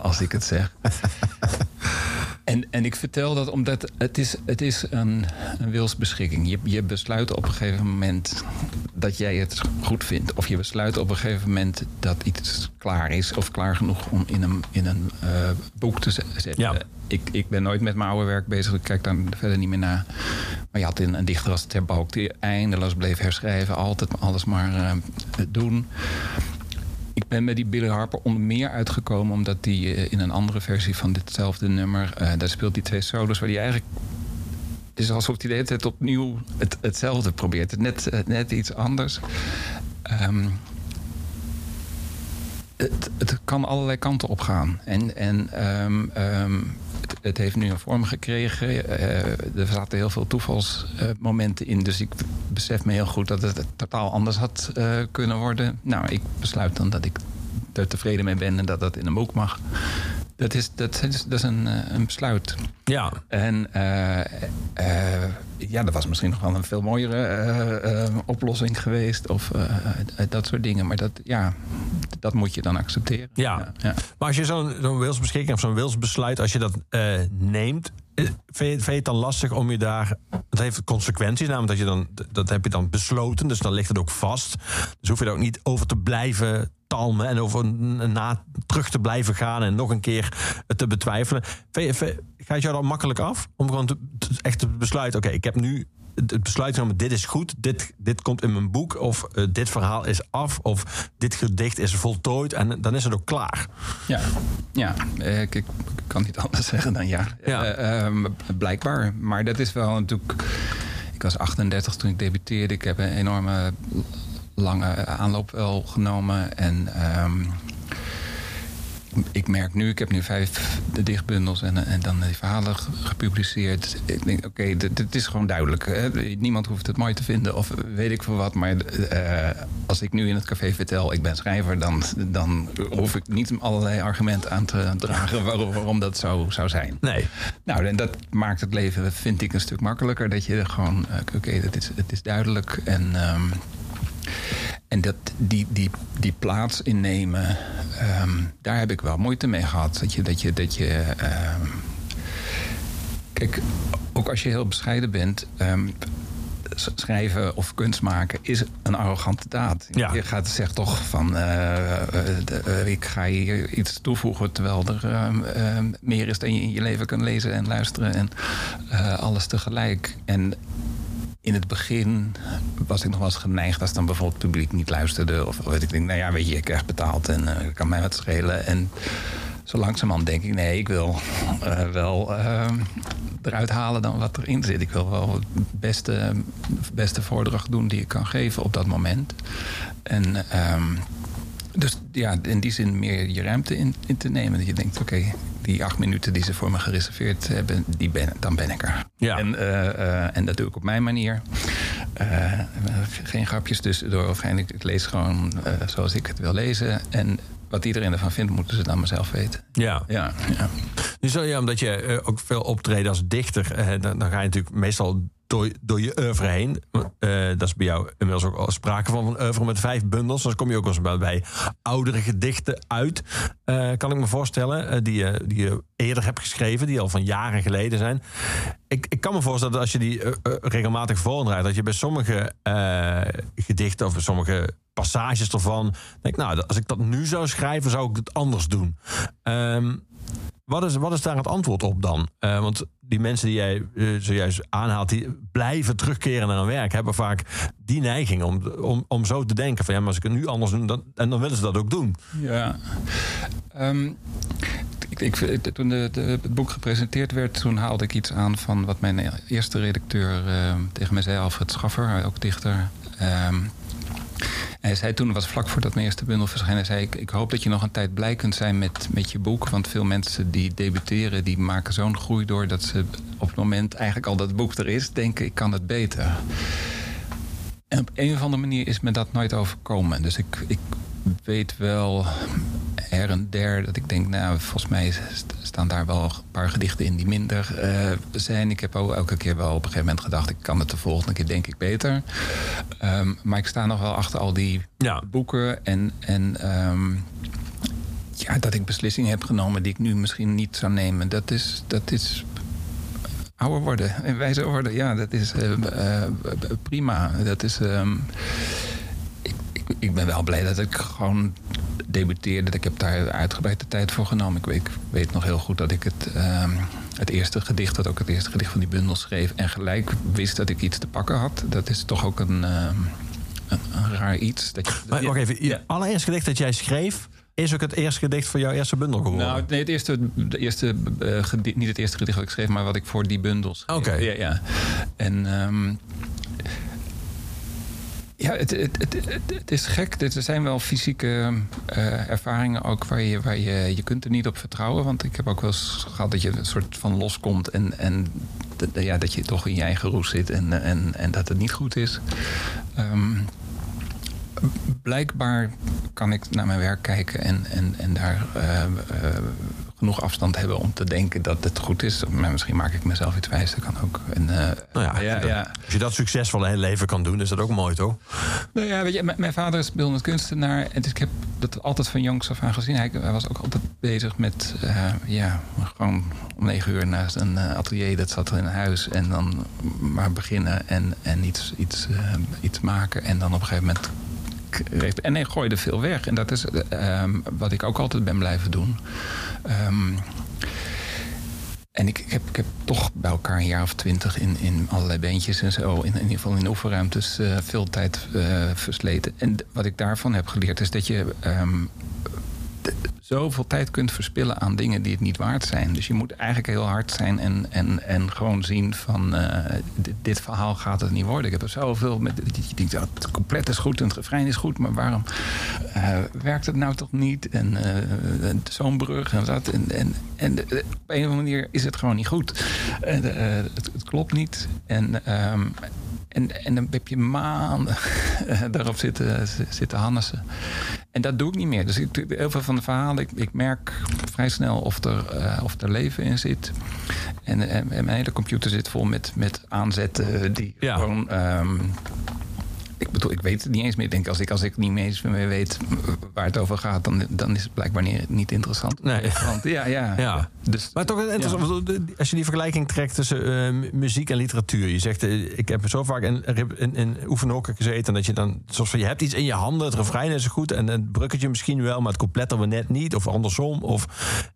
als ik het zeg. En, en ik vertel dat omdat het is, het is een, een wilsbeschikking. Je, je besluit op een gegeven moment dat jij het goed vindt. Of je besluit op een gegeven moment dat iets klaar is. Of klaar genoeg om in een, in een eh, boek te zetten. Ja. Ik, ik ben nooit met mijn oude werk bezig. Ik kijk daar verder niet meer naar. Maar je had een, een dichter als Ter Balk die eindeloos bleef herschrijven. Altijd alles maar eh, doen. Ik ben met die Billy Harper onder meer uitgekomen... omdat die eh, in een andere versie van ditzelfde nummer... eh, daar speelt die twee solos waar die eigenlijk... Het is alsof hij de hele tijd opnieuw het, hetzelfde probeert. Net, eh, net iets anders. Ehm, het, het kan allerlei kanten op gaan. En, en ehm, ehm, het, heeft nu een vorm gekregen. Eh, er zaten heel veel toevalsmomenten in. Dus ik besef me heel goed dat het totaal anders had eh, kunnen worden. Nou, ik besluit dan dat ik er tevreden mee ben en dat dat in een boek mag. Dat is, dat is, dat is een, eh, een besluit. Ja, En eh, eh, ja, dat was misschien nog wel een veel mooiere oplossing geweest. Of dat soort dingen. Maar dat, ja, dat moet je dan accepteren. Ja. ja. maar als je zo'n zo'n wilsbeschikking of zo'n wilsbesluit, als je dat neemt, vind je, vind je het dan lastig om je daar. Het heeft consequenties, namelijk dat je dan dat heb je dan besloten, dus dan ligt het ook vast. Dus hoef je er ook niet over te blijven talmen en over na terug te blijven gaan en nog een keer te betwijfelen. Gaat jou dan makkelijk af om gewoon te, echt te besluiten: oké, ik heb nu het besluit genomen, dit is goed, dit, dit komt in mijn boek, of eh, dit verhaal is af, of dit gedicht is voltooid en dan is het ook klaar. Ja, ja. eh, Ik, ik kan niet anders zeggen dan ja. Ja. Eh, ehm, blijkbaar. Maar dat is wel natuurlijk. Ik was 38 toen ik debuteerde. Ik heb een enorme lange aanloop wel genomen. En ehm, ik merk nu, ik heb nu vijf de dichtbundels en, en dan die verhalen ge- gepubliceerd. Ik denk, oké, dit, dit is gewoon duidelijk. Hè? Niemand hoeft het mooi te vinden of weet ik veel wat. Maar eh, als ik nu in het café vertel, ik ben schrijver, dan, dan hoef ik niet allerlei argumenten aan te dragen waarom, waarom dat zo zou zijn. Nee. Nou, en dat maakt het leven, vind ik, een stuk makkelijker. Dat je gewoon, eh, oké, het, is, het is duidelijk. En, ehm, en dat, die, die, die plaats innemen, ehm, daar heb ik wel moeite mee gehad. Dat je, dat je, dat je ehm, kijk, ook als je heel bescheiden bent, ehm, schrijven of kunst maken is een arrogante daad. Ja. Je gaat zegt toch van eh, eh, de- eh, ik ga hier iets toevoegen terwijl er meer is dan je in je leven kan lezen en luisteren en alles tegelijk. En in het begin was ik nog wel eens geneigd als dan bijvoorbeeld het publiek niet luisterde. Of weet ik denk, nou ja, weet je, ik krijg betaald en eh kan mij wat schelen. En zo langzamerhand denk ik, nee, ik wil eh, wel eh, eruit halen dan wat erin zit. Ik wil wel het beste, beste voordracht doen die ik kan geven op dat moment. En ehm, dus ja, in die zin meer je ruimte in, in te nemen. Dat je denkt, oké, die acht minuten die ze voor me gereserveerd hebben, die ben, dan ben ik er. Ja. En, eh, eh, en dat doe ik op mijn manier. Eh, geen grapjes tussendoor. Of geen, ik lees gewoon eh, zoals ik het wil lezen. En wat iedereen ervan vindt, moeten ze dan mezelf weten. Ja. Ja, ja. Nu zul je, omdat je eh, ook veel optreedt als dichter, eh, dan, dan ga je natuurlijk meestal door, je oeuvre heen. Eh, dat is bij jou inmiddels ook al sprake van een oeuvre met vijf bundels. Dan kom je ook wel eens bij, bij oudere gedichten uit, eh, kan ik me voorstellen. eh, die, die je eerder hebt geschreven, die al van jaren geleden zijn. Ik, ik kan me voorstellen dat als je die regelmatig voordraait, dat je bij sommige gedichten of sommige passages ervan denkt, nou, als ik dat nu zou schrijven, zou ik het anders doen. Ehm, wat is, wat is daar het antwoord op dan? Want die mensen die jij eh, zojuist aanhaalt, die blijven terugkeren naar hun werk, hebben vaak die neiging om, om, om zo te denken: van ja, maar als ik het nu anders doe, dan, en dan willen ze dat ook doen. Ja. Ehm, ik, toen de, de, het boek gepresenteerd werd, toen haalde ik iets aan van wat mijn eerste redacteur ehm, tegen mij zei, Alfred Schaffer, ook dichter. Ehm, hij zei toen, was vlak voordat mijn eerste bundel verscheen, hij zei: ik, ik hoop dat je nog een tijd blij kunt zijn met, met je boek. Want veel mensen die debuteren, die maken zo'n groei door dat ze op het moment eigenlijk al dat boek er is, denken: ik kan het beter. En op een of andere manier is me dat nooit overkomen. Dus ik, ik weet wel her en der dat ik denk, nou, volgens mij st- staan daar wel een paar gedichten in die minder eh, zijn. Ik heb ook elke keer wel op een gegeven moment gedacht, ik kan het de volgende keer denk ik beter. Ehm, maar ik sta nog wel achter al die Ja. boeken en, en ehm, ja, dat ik beslissingen heb genomen die ik nu misschien niet zou nemen. Dat is, dat is ouder worden en wijzer worden. Ja, dat is eh, eh, prima. Dat is. ehm, ik, ben wel blij dat ik gewoon debuteerde. Ik heb daar uitgebreid de tijd voor genomen. Ik weet, ik weet nog heel goed dat ik het, ehm, het eerste gedicht, dat ook het eerste gedicht van die bundel schreef. En gelijk wist dat ik iets te pakken had. Dat is toch ook een, ehm, een, een raar iets. Dat je, Maar wacht even, je Ja. allereerste gedicht dat jij schreef, is ook het eerste gedicht voor jouw eerste bundel geworden. Nou, nee, het eerste, de eerste eh, gedi- niet het eerste gedicht wat ik schreef, maar wat ik voor die bundel schreef. Oké. Ja, ja. En ehm, ja, het, het, het, is gek. Er zijn wel fysieke eh, ervaringen ook waar je, waar je, je kunt er niet op vertrouwen. Want ik heb ook wel eens gehad dat je een soort van loskomt en, en ja, dat je toch in je eigen roes zit en, en, en dat het niet goed is. Ehm, blijkbaar kan ik naar mijn werk kijken en, en, en daar eh, eh, genoeg afstand hebben om te denken dat het goed is. Maar misschien maak ik mezelf iets wijs, dat kan ook. En, eh, Nou ja, ja. Als je dat succesvol een heel leven kan doen, is dat ook mooi, toch? Nou ja, weet je, mijn vader is beeldend kunstenaar. En dus ik heb dat altijd van jongs af aan gezien. Hij, hij was ook altijd bezig met, eh, ja, gewoon om negen uur naast een eh, atelier. Dat zat er in een huis. En dan maar beginnen en, en iets, iets, iets maken. En dan op een gegeven moment... En hij gooide veel weg. En dat is eh, ehm, wat ik ook altijd ben blijven doen. Ehm, en ik, heb, ik heb toch bij elkaar een jaar of twintig in, in allerlei beentjes en zo, in, ieder geval in oefenruimtes, eh, veel tijd eh, versleten. En wat ik daarvan heb geleerd is dat je ehm, zoveel tijd kunt verspillen aan dingen die het niet waard zijn. Dus je moet eigenlijk heel hard zijn en, en, en gewoon zien van eh, dit, verhaal gaat het niet worden. Ik heb er zoveel met. Je denkt, het compleet is goed en het refrein is goed, maar waarom eh, werkt het nou toch niet? En eh, zo'n brug en dat. En, en, op een of andere manier is het gewoon niet goed. Het, het klopt niet. En, ehm, en, en dan heb je maanden daarop zitten, zitten hannessen. En dat doe ik niet meer. Dus ik, heel veel van de verhalen, ik, ik merk vrij snel of er, eh, of er leven in zit. En, en, en mijn hele computer zit vol met, met aanzetten die Ja. gewoon. ehm, ik bedoel, ik weet het niet eens meer. Ik denk, als ik, als ik niet meer eens meer weet waar het over gaat, dan, dan is het blijkbaar niet, niet interessant. Nee. Want, ja, ja. Ja. Dus, Maar toch interessant, als je die vergelijking trekt tussen eh, mu- muziek en literatuur. Je zegt, eh, ik heb zo vaak in, in, in oefenhokken gezeten... dat je dan, zoals van, je hebt iets in je handen, het refrein is goed... en het bruggetje misschien wel, maar het couplet er weer net niet... of andersom. Of,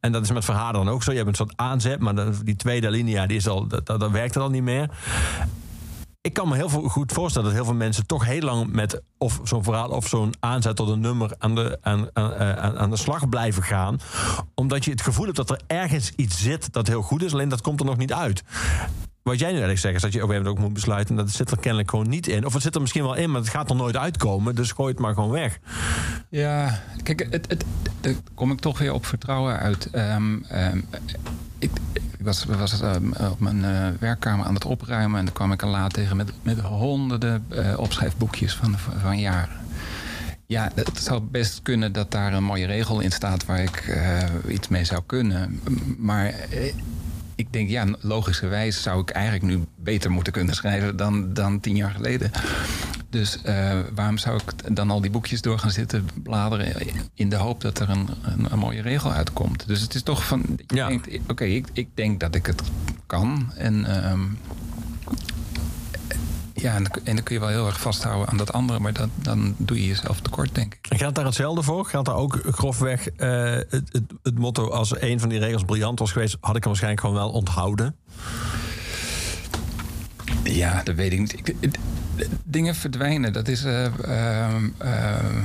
en dat is met verhalen dan ook zo. Je hebt een soort aanzet, maar die tweede linia, die is al, dat, dat, dat werkt het al niet meer ik kan me heel veel- goed voorstellen dat heel veel mensen toch heel lang met of zo'n verhaal of zo'n aanzet tot een nummer aan de, aan, aan, aan, aan de slag blijven gaan. Omdat je het gevoel hebt dat er ergens iets zit dat heel goed is, alleen dat komt er nog niet uit. Wat jij nu eigenlijk zegt, is dat je op een ook moet besluiten dat zit er kennelijk gewoon niet in. Of het zit er misschien wel in, maar het gaat er nooit uitkomen. Dus gooi het maar gewoon weg. Ja, kijk, het, het, daar kom ik toch weer op vertrouwen uit. Ehm, ik, was, was ehm, op mijn eh, werkkamer aan het opruimen en dan kwam ik een laad tegen met, met honderden eh, opschrijfboekjes van, van, jaren. Ja, het zou best kunnen dat daar een mooie regel in staat waar ik eh, iets mee zou kunnen. Maar ik denk, ja, logischerwijs zou ik eigenlijk nu beter moeten kunnen schrijven dan, dan tien jaar geleden. Dus eh, waarom zou ik dan al die boekjes door gaan zitten bladeren in de hoop dat er een, een, een mooie regel uitkomt? Dus het is toch van, Ja. oké, ik, ik denk dat ik het kan. En ehm, ja, en, dan- en dan kun je wel heel erg vasthouden aan dat andere, maar dat, dan doe je jezelf tekort, denk ik. En Geldt daar hetzelfde voor? Geldt daar ook grofweg eh, het, het, het motto... als een van die regels briljant was geweest... had ik hem waarschijnlijk gewoon wel onthouden? Ja, dat weet ik niet. Ik, dingen verdwijnen, dat is. eh, ehm, ehm,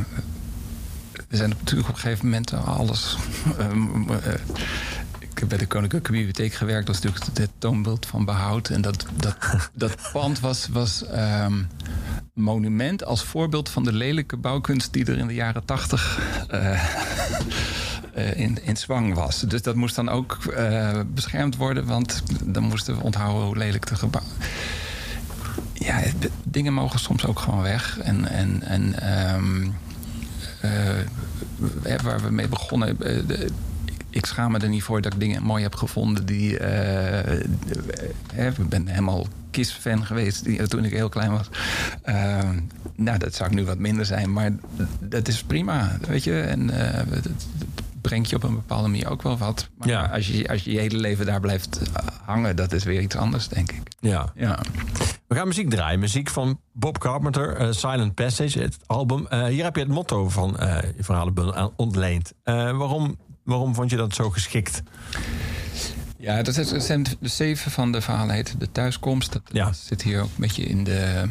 we zijn natuurlijk op een gegeven moment alles. ehm, eh, ik heb bij de Koninklijke Bibliotheek gewerkt, dat is natuurlijk het toonbeeld van behoud. En dat, dat, dat pand was, was ehm, monument als voorbeeld van de lelijke bouwkunst die er in de jaren tachtig eh, in, in zwang was. Dus dat moest dan ook eh, beschermd worden, want dan moesten we onthouden hoe lelijk de gebouw. Ja, dingen mogen soms ook gewoon weg. En, en, en ehm, eh, waar we mee begonnen. eh, de- ik- schaam me er niet voor dat ik dingen mooi heb gevonden die. eh, eh, ik ben helemaal Kiss-fan geweest toen ik heel klein was. Ehm, nou, dat zou ik nu wat minder zijn, maar dat is prima, weet je. En eh, brengt je op een bepaalde manier ook wel wat. Maar Ja. als, je, als je je hele leven daar blijft eh, hangen, dat is weer iets anders, denk ik. Ja. Ja. We gaan muziek draaien. Muziek van Bob Carpenter, eh, Silent Passage, het album. Eh, hier heb je het motto van je verhalenbundel aan ontleend. Waarom, waarom vond je dat zo geschikt? Ja, dat is- zijn de zeven van de verhalen heet De Thuiskomst. Dat Ja. zit hier ook een beetje in de,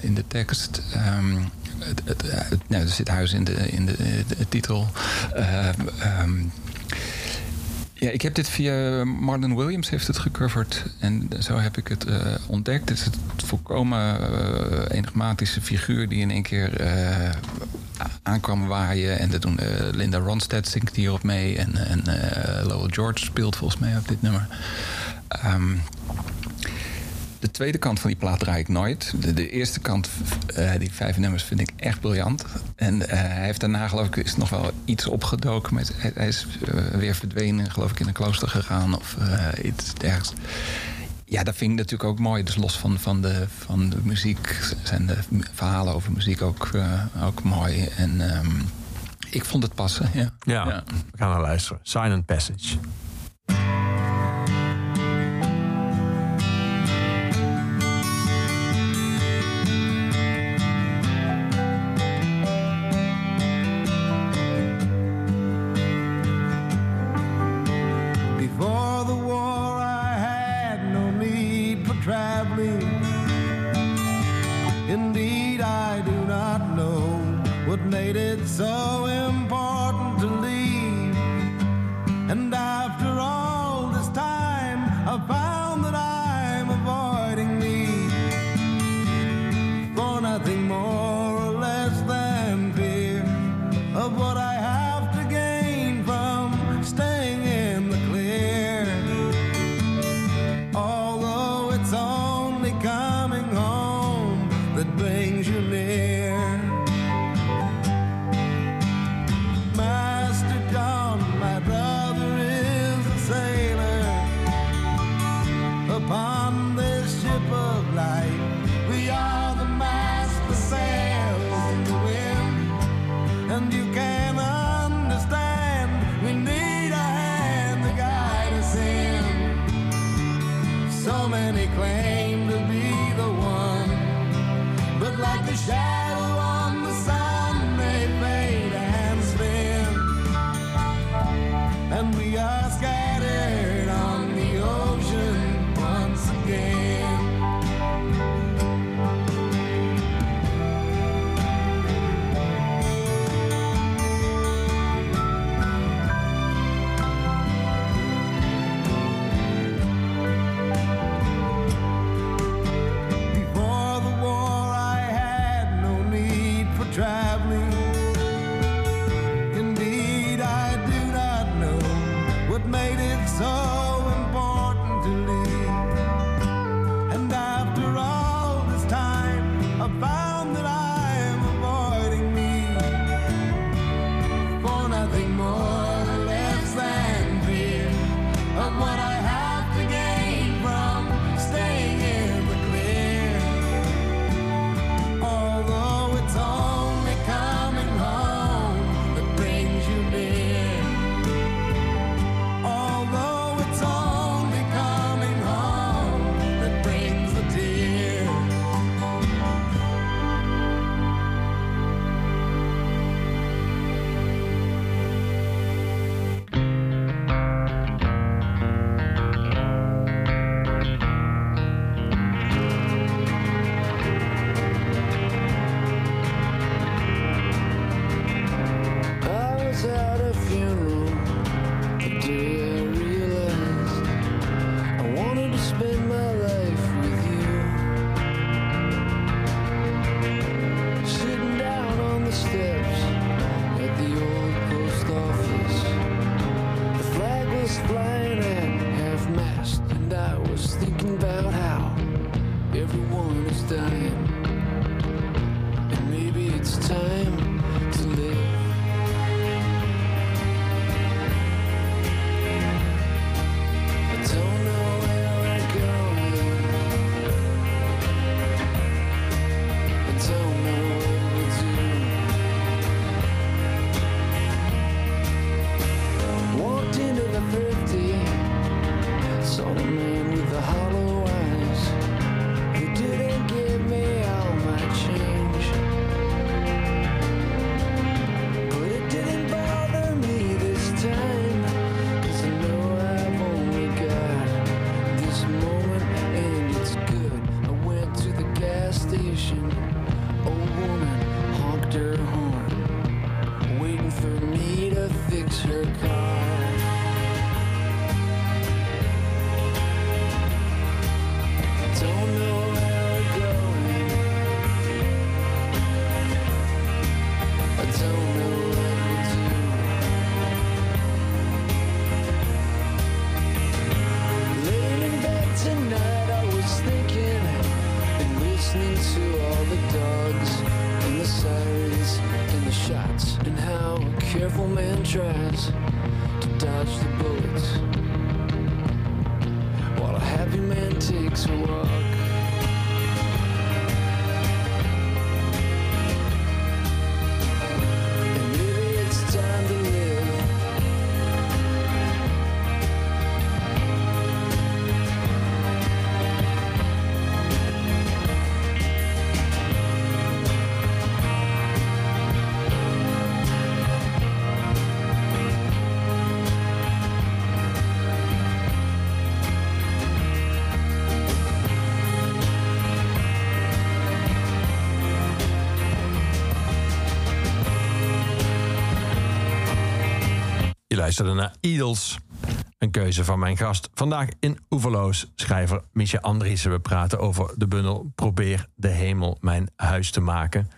in de tekst. Ehm, het, het, nou, er zit huis in de, in de, titel. Ehm, ehm, ja, ik heb dit via Marlon Williams heeft het gecoverd. En zo heb ik het eh, ontdekt. Het is het volkomen eh, enigmatische figuur die in één keer eh, aankwam waaien. En dat doen eh, Linda Ronstadt zingt hierop mee. En, en eh, Lowell George speelt volgens mij op dit nummer. Ehm, de tweede kant van die plaat draai ik nooit. De, de eerste kant, eh, die vijf nummers, vind ik echt briljant. En eh, hij heeft daarna, geloof ik, is nog wel iets opgedoken. Maar hij, hij is eh, weer verdwenen, geloof ik, in een klooster gegaan of iets dergelijks. Ja, dat vind ik natuurlijk ook mooi. Dus los van, van, de, van de muziek zijn de verhalen over muziek ook, ook mooi. En ehm, ik vond het passen, ja. Ja, Ja. we gaan naar luisteren. Silent Passage. Luisterde naar Eagles. Een keuze van mijn gast. Vandaag in Oeverloos, schrijver Micha Andriessen. We praten over de bundel Probeer de hemel mijn huis te maken.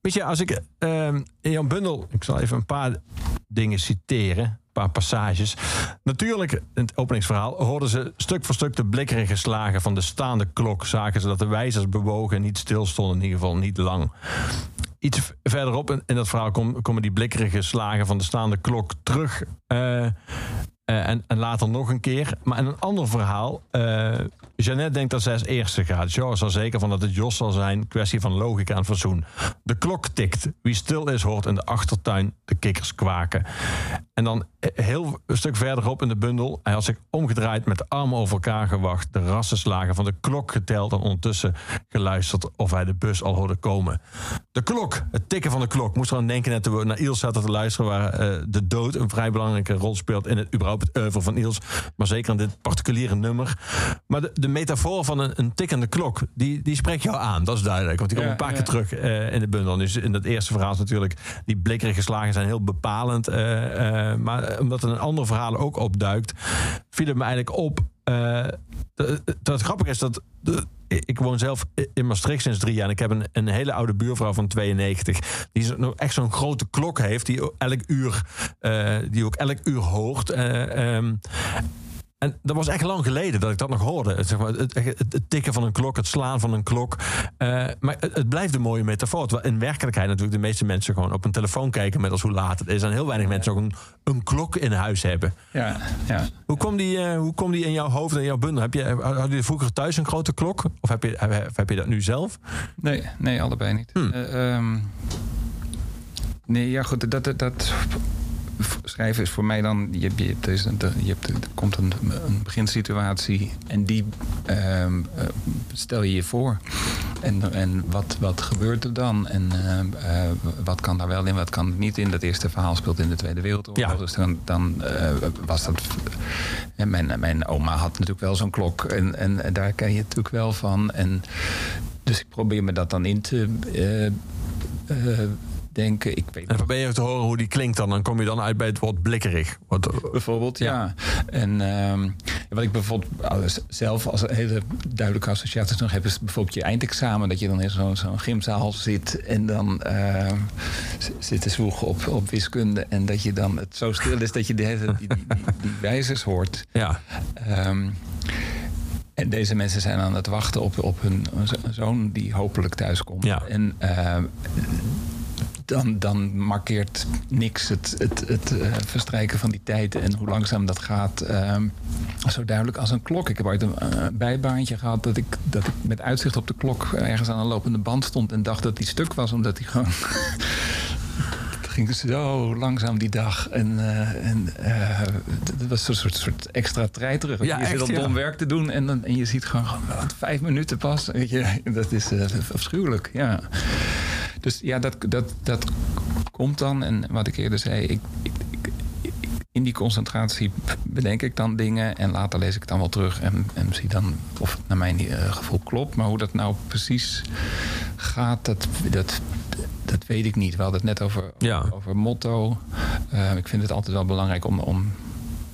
Micha, als ik eh, in jouw bundel... Ik zal even een paar dingen citeren. Een paar passages. Natuurlijk, in het openingsverhaal... hoorden ze stuk voor stuk de blikkerige slagen van de staande klok. Zagen ze dat de wijzers bewogen en niet stilstonden. In ieder geval niet lang iets verderop in, in dat verhaal kom- komen die blikkerige slagen van de staande klok terug. eh, eh, en, en later nog een keer. Maar in een ander verhaal. eh Jeannette denkt dat zij als eerste gaat. George er zeker van dat het Jos zal zijn. Kwestie van logica en fatsoen. De klok tikt. Wie stil is, hoort in de achtertuin de kikkers kwaken. En dan eh, heel een stuk verderop in de bundel. Hij had zich omgedraaid met de armen over elkaar gewacht. De rassenslagen van de klok geteld. En ondertussen geluisterd of hij de bus al hoorde komen. De klok, het tikken van de klok. Moest aan denken net we naar Iels zaten te luisteren... waar eh, de dood een vrij belangrijke rol speelt... in het überhaupt het oeuvre van Iels. Maar zeker in dit particuliere nummer. Maar de metafoor van een, een tikkende klok... Die, die spreekt jou aan, dat is duidelijk. Want die komt Ja, een paar keer terug eh, in de bundel. Dus in dat eerste verhaal is natuurlijk... die blikkerige slagen zijn heel bepalend. eh, eh, maar omdat er een ander verhaal ook opduikt... viel het me eigenlijk op... dat het grappig is dat... De, ik woon zelf in Maastricht sinds drie jaar. En ik heb een, een hele oude buurvrouw van 92. Die echt zo'n grote klok heeft. Die elk uur, die ook elk uur hoort. Ehm, en dat was echt lang geleden dat ik dat nog hoorde. Het, zeg maar, het, het, het tikken van een klok, het slaan van een klok. Eh, maar het, het blijft een mooie metafoor. Terwijl in werkelijkheid natuurlijk de meeste mensen gewoon op een telefoon kijken met als hoe laat het is. En heel weinig mensen ook een, een klok in huis hebben. Ja, ja. Hoe kwam die, eh, hoe kwam die in jouw hoofd en in jouw bundel? Heb je, had je vroeger thuis een grote klok? Of heb je, heb, heb je dat nu zelf? Nee, nee, allebei niet. Hmm. Eh, ehm, nee, ja goed, dat, dat, dat schrijven is voor mij dan... Je, hebt- je, hebt een- je hebt, er komt een, een beginsituatie en die ehm, eh, stel je je voor. En, en wat, wat gebeurt er dan? En ehm, eh, wat kan daar wel in, wat kan er niet in? Dat eerste verhaal speelt in de Tweede Wereldoorlog. Ja. Dus dan, dan eh, was dat... En mijn, mijn oma had natuurlijk wel zo'n klok. En, en, en daar ken je natuurlijk wel van. En dus ik probeer me dat dan in te eh, eh, denken. Ik weet En probeer je te horen hoe die klinkt dan. Dan kom je dan uit bij het woord blikkerig. Wat, bijvoorbeeld, ja. En ehm, wat ik bijvoorbeeld zelf als een hele duidelijke associatie nog heb... is bijvoorbeeld je eindexamen. Dat je dan in zo'n zo'n gymzaal zit en dan z- zit te zwoegen op, op wiskunde... en dat je dan het zo stil is dat je de hele, die, die, die, die wijzers hoort. ja, Ehm, en deze mensen zijn aan het wachten op, op hun zo- zoon die hopelijk thuis komt. Ja. En dan, dan markeert niks het, het, het eh, verstrijken van die tijd en hoe langzaam dat gaat. ehm, zo duidelijk als een klok. Ik heb ooit een eh, bijbaantje gehad dat ik, dat ik met uitzicht op de klok ergens aan een lopende band stond en dacht dat die stuk was, omdat die gewoon. Ging zo langzaam die dag. En, eh, en dat was een soort, soort extra treiterig. Ja, je zit al ja. dom werk te doen en, dan, en je ziet gewoon vijf minuten pas. Weet je, dat is afschuwelijk, ja. Dus ja, dat, dat, dat komt dan. En wat ik eerder zei, ik, ik, ik- in die concentratie bedenk ik dan dingen en later lees ik het dan wel terug en, en zie dan of het naar mijn eh, gevoel klopt. Maar hoe dat nou precies gaat, dat, dat, dat weet ik niet. We hadden het net over, Ja. over motto. Eh, ik vind het altijd wel belangrijk om, om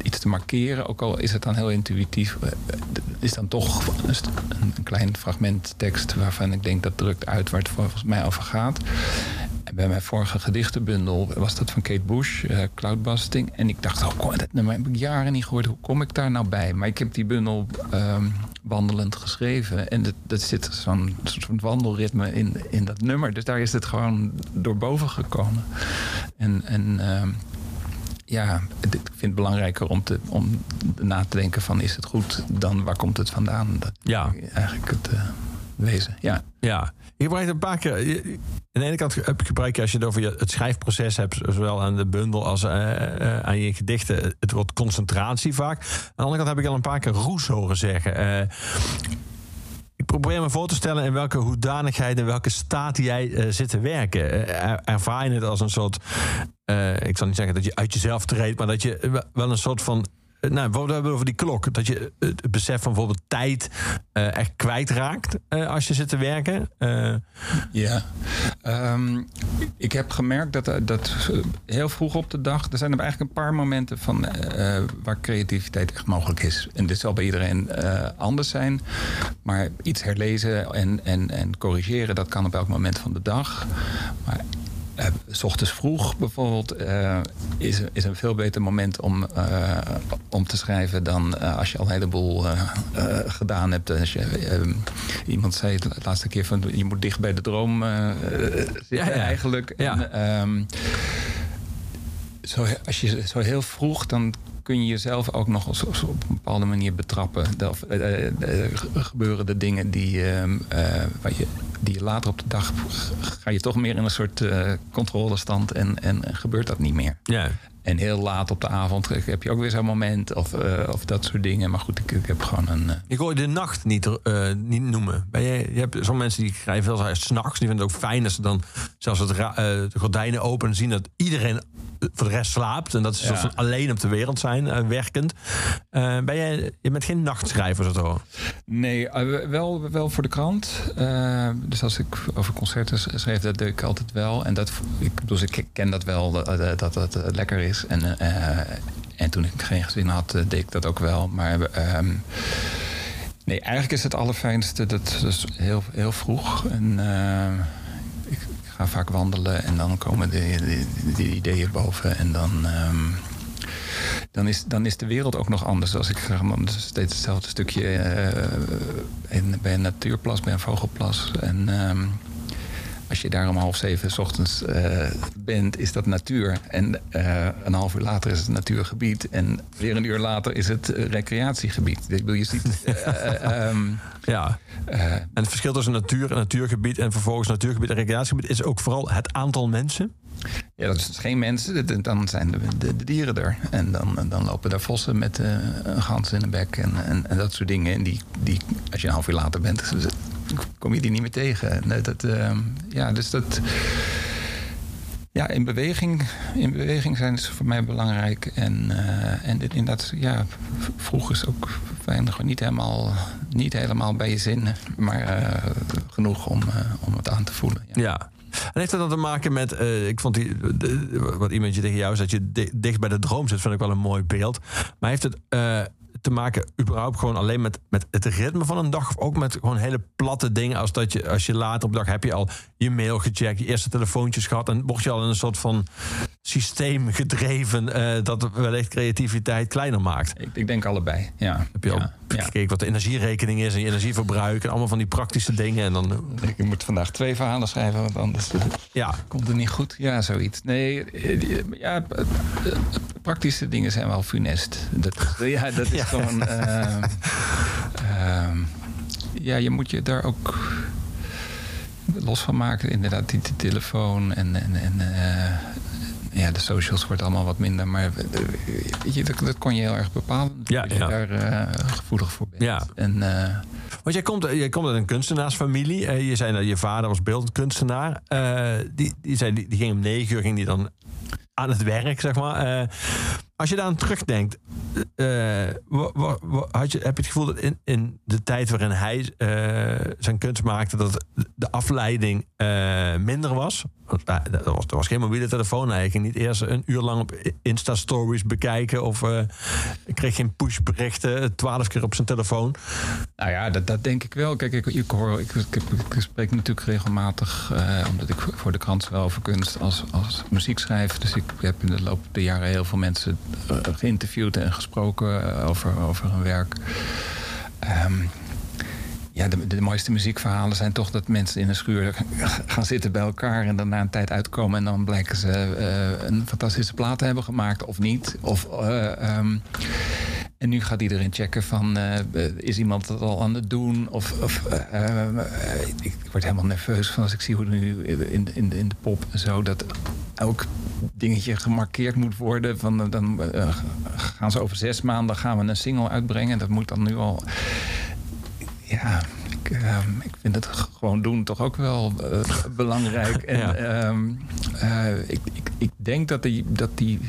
iets te markeren. Ook al is het dan heel intuïtief, eh, het is dan toch een, klein fragment tekst waarvan ik denk dat drukt uit waar het volgens mij over gaat. En bij mijn vorige gedichtenbundel was dat van Kate Bush, eh, Cloudbusting. En ik dacht, oh, dat nummer heb ik jaren niet gehoord. Hoe kom ik daar nou bij? Maar ik heb die bundel ehm, wandelend geschreven. En dat, dat zit zo'n soort van wandelritme in, in dat nummer. Dus daar is het gewoon door boven gekomen. En, en ehm, ja, ik vind het belangrijker om, te, om na te denken van is het goed dan waar komt het vandaan? Dat Ja. eigenlijk het eh, wezen. Ja. Ja, je gebruikt een paar keer. je- Aan de ene kant gebruik je als je het over je, het schrijfproces hebt, zowel aan de bundel als eh, eh, aan je gedichten, het woord concentratie vaak. Aan de andere kant heb ik al een paar keer roes horen zeggen. Ik probeer me voor te stellen in welke hoedanigheid en welke staat jij eh, zit te werken. Eh, er- ervaar je het als een soort, eh, ik zal niet zeggen dat je uit jezelf treedt, maar dat je wel een soort van nou, we hebben over die klok. Dat je het besef van bijvoorbeeld tijd eh, echt kwijtraakt eh, als je zit te werken. Eh, Ja, Ehm, ik heb gemerkt dat, eh, dat eh, heel vroeg op de dag... er zijn er eigenlijk een paar momenten van, eh, waar creativiteit echt mogelijk is. En dit zal bij iedereen eh, anders zijn. Maar iets herlezen en, en, en corrigeren, dat kan op elk moment van de dag. Maar eh, s ochtends vroeg bijvoorbeeld eh, is, is een veel beter moment om, eh, om te schrijven dan als je al een heleboel gedaan hebt. Als je, iemand zei de laatste keer van je moet dicht bij de droom zitten Ja, ja. eigenlijk. Ja. En, ehm, zo, als je zo heel vroeg, dan kun je jezelf ook nog op een bepaalde manier betrappen. Eh, eh, eh, gebeuren de dingen die, ehm, eh, je, die later op de dag ga je toch meer in een soort controlestand en, en gebeurt dat niet meer. ja. En heel laat op de avond heb je ook weer zo'n moment of, eh, of dat soort dingen. Maar goed, ik, ik heb gewoon een. eh, Ik hoor je de nacht niet, eh, niet noemen. Ben je, je hebt sommige mensen die schrijven veel s'nachts. Die vinden het ook fijn als ze dan zelfs het de gordijnen open en zien dat iedereen voor de rest slaapt. En dat ze Ja. van alleen op de wereld zijn, werkend. Ben jij, je bent geen nachtschrijver, zo horen. Nee, wel, wel voor de krant. Dus als ik over concerten schreef, dat deed ik altijd wel. En dat, ik, bedoel, ik ken dat wel, eh, dat dat eh, lekker is. En, eh, en toen ik geen gezin had, eh, deed ik dat ook wel. Maar ehm, nee, eigenlijk is het allerfijnste dat dus heel, heel vroeg. En eh, ik, ik ga vaak wandelen en dan komen de, de, de ideeën boven. En dan... ehm, dan is, dan is de wereld ook nog anders. Als ik zeg is steeds hetzelfde stukje in, bij een natuurplas, bij een vogelplas. En ehm, als je daar om half zeven 's ochtends eh, bent, is dat natuur. En eh, een half uur later is het natuurgebied. En weer een uur later is het eh, recreatiegebied. Ik bedoel, je ziet. eh, eh, ehm, Ja. En het verschil tussen natuur en natuurgebied en vervolgens natuurgebied en recreatiegebied is ook vooral het aantal mensen. Ja, dat is dus geen mensen. Dan zijn de, de, dieren er. En dan, dan lopen daar vossen met eh, een gans in de bek en, en, dat soort dingen. En die, die, als je een half uur later bent, kom je die niet meer tegen. Dat, ehm, ja, dus dat... Ja, in beweging, in beweging zijn ze voor mij belangrijk. En, eh, en dit, inderdaad, ja, vroeg is ook. Gewoon niet helemaal, niet helemaal bij je zin, maar eh, genoeg om, eh, om het aan te voelen. Ja. En heeft dat dan te maken met, eh, ik vond die, de- wat iemand je tegen jou zei, dat je di- dicht bij de droom zit, vind ik wel een mooi beeld. Maar heeft het eh, te maken überhaupt gewoon alleen met, met het ritme van een dag, of ook met gewoon hele platte dingen, als dat je, als je later op de dag heb je al je mail gecheckt, je eerste telefoontjes gehad, en word je al in een soort van systeem gedreven eh, dat wellicht creativiteit kleiner maakt. Ik, ik denk allebei, ja. Heb je al ja, ja. gekeken wat de energierekening is en je energieverbruik en allemaal van die praktische dingen en dan, Ik moet vandaag twee verhalen schrijven, want anders eh, ja, komt het niet goed. Ja, zoiets. Nee, eh, ja, eh, eh, praktische dingen zijn wel funest. Dat, ja, dat is Ja. gewoon... eh, ehm, ja, je moet je daar ook los van maken. Inderdaad, die, die telefoon en... en, en eh, ja, de socials wordt allemaal wat minder. Maar eh, weet je, dat, dat kon je heel erg bepalen. Ja, dat je daar eh, gevoelig voor bent. Ja. En, eh, Want jij komt, jij komt uit een kunstenaarsfamilie. Je zei dat je vader was beeldend kunstenaar. Eh, die, die, zei, die, die ging om negen uur ging die dan aan het werk, zeg maar. Eh, als je daar aan terugdenkt, eh, wa- had je, heb je het gevoel dat in, in de tijd waarin hij eh, zijn kunst maakte, dat de afleiding eh, minder was? Want, eh, er, was er was geen mobiele telefoon. Ging niet eerst een uur lang op Insta-stories bekijken of eh, kreeg geen pushberichten twaalf keer op zijn telefoon. Nou ja, dat, dat denk ik wel. Kijk, ik, ik, hoor, ik, ik, spreek natuurlijk regelmatig, eh, omdat ik voor de krant zowel over kunst als, als muziek schrijf. Dus ik heb in de loop der jaren heel veel mensen eh, geïnterviewd en gesproken over, over hun werk. Ehm, ja, de, de mooiste muziekverhalen zijn toch dat mensen in een schuur gaan zitten bij elkaar en dan na een tijd uitkomen en dan blijken ze eh, een fantastische plaat te hebben gemaakt of niet. Of, eh, ehm, en nu gaat iedereen checken van eh, is iemand dat al aan het doen? Of, of ik, word helemaal nerveus van als ik zie hoe nu in, in, in de pop zo dat elk dingetje gemarkeerd moet worden. Van, dan gaan ze over zes maanden gaan we een single uitbrengen. Dat moet dan nu al. Ja, ik, ehm, ik vind het gewoon doen toch ook wel eh, belangrijk. En Ja. ehm, eh, ik, ik, ik denk dat die. Dat die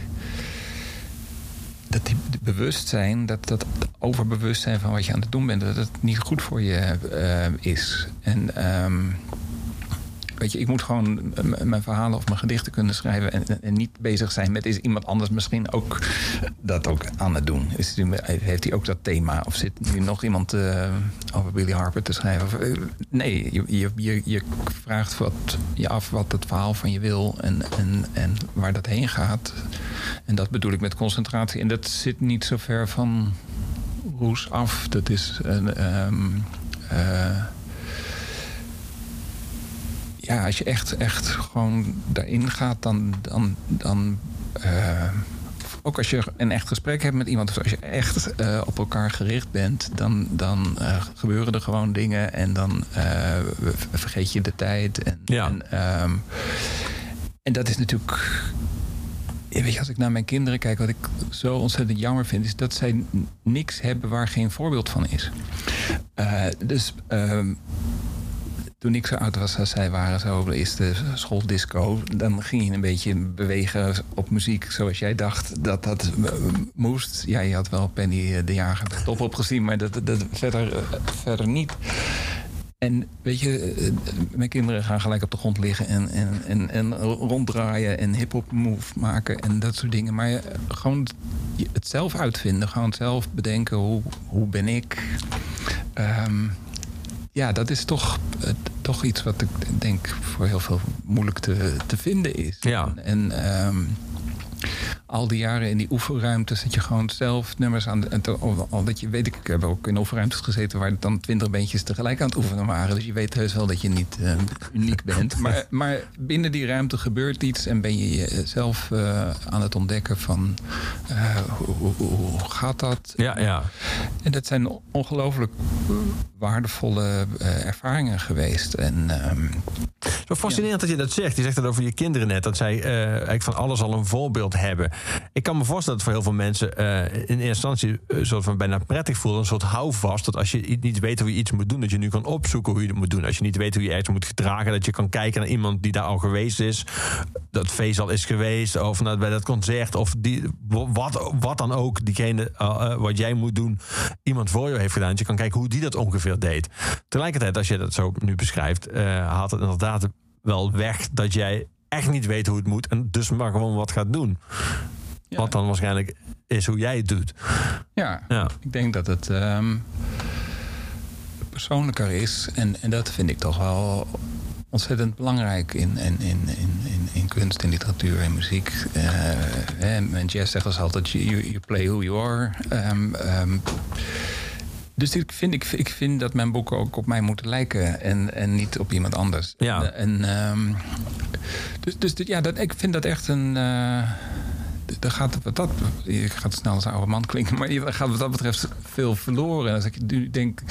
dat die bewustzijn, dat dat overbewustzijn van wat je aan het doen bent, dat het niet goed voor je eh, is. En ehm, weet je, ik moet gewoon mijn verhalen of mijn gedichten kunnen schrijven en, niet bezig zijn met is iemand anders misschien ook dat ook aan het doen. Is, heeft hij ook dat thema? Of zit nu nog iemand eh, over Billy Harper te schrijven? Eh, nee, je, je, je, je vraagt wat, je af wat het verhaal van je wil en, en, en waar dat heen gaat. En dat bedoel ik met concentratie. En dat zit niet zo ver van Roes af. Dat is een. ehm, eh, ja, als je echt, echt gewoon daarin gaat, dan. dan, dan eh, ook als je een echt gesprek hebt met iemand, als je echt eh, op elkaar gericht bent, dan, dan eh, gebeuren er gewoon dingen en dan vergeet je de tijd. En, Ja. en, ehm, en dat is natuurlijk. Ja, weet je, als ik naar mijn kinderen kijk, wat ik zo ontzettend jammer vind, is dat zij niks hebben waar geen voorbeeld van is. Dus ehm, toen ik zo oud was als zij waren, zo is de schooldisco. Dan ging je een beetje bewegen op muziek zoals jij dacht dat dat eh, moest. Ja, je had wel Penny eh, de Jager top opgezien, maar dat, dat verder, eh, verder niet. En weet je, mijn kinderen gaan gelijk op de grond liggen en, en, en, en ronddraaien en hip-hop move maken en dat soort dingen. Maar gewoon het zelf uitvinden, gewoon zelf bedenken hoe, hoe ben ik. Ehm, ja, dat is toch, toch iets wat ik denk voor heel veel moeilijk te, te vinden is. Ja. En ehm, al die jaren in die oefenruimtes dat je gewoon zelf nummers aan en te- dat je weet ik, ik heb ook in oefenruimtes gezeten waar dan twintig beentjes tegelijk aan het oefenen waren. Dus je weet heus wel dat je niet eh, uniek bent. Maar, maar binnen die ruimte gebeurt iets en ben je jezelf eh, aan het ontdekken van eh, hoe, hoe, hoe gaat dat? Ja, ja. En dat zijn ongelooflijk waardevolle ervaringen geweest. En ehm, Zo fascinerend dat je dat zegt. Je zegt dat over je kinderen net. Dat zij eigenlijk van alles al een voorbeeld hebben. Ik kan me voorstellen dat voor heel veel mensen eh, in eerste instantie een soort van bijna prettig voelen. Een soort houvast. Dat als je niet weet hoe je iets moet doen, dat je nu kan opzoeken hoe je het moet doen. Als je niet weet hoe je echt moet gedragen, dat je kan kijken naar iemand die daar al geweest is. Dat feest al is geweest. Of naar, bij dat concert. Of die, wat, wat dan ook. Diegene eh, eh, wat jij moet doen, iemand voor jou heeft gedaan. Dat je kan kijken hoe die dat ongeveer deed. Tegelijkertijd, als je dat zo nu beschrijft, eh haalt het inderdaad wel weg dat jij echt niet weet hoe het moet. En dus maar gewoon wat gaat doen. Ja. Wat dan waarschijnlijk is hoe jij het doet. ja, Ja. ik denk dat het ehm, persoonlijker is. En, en dat vind ik toch wel ontzettend belangrijk in, in, in, in, in, in kunst en literatuur en muziek. Eh, hè, en jazz zegt als altijd, you, you play who you are. Ehm, ehm, dus ik vind, ik, ik vind dat mijn boeken ook op mij moeten lijken en, en niet op iemand anders. Ja. En, ehm, dus dus ja, dat, ik vind dat echt een. eh er gaat, wat dat, ik snel als oude man klinken, maar gaat wat dat betreft veel verloren. Als ik nu denk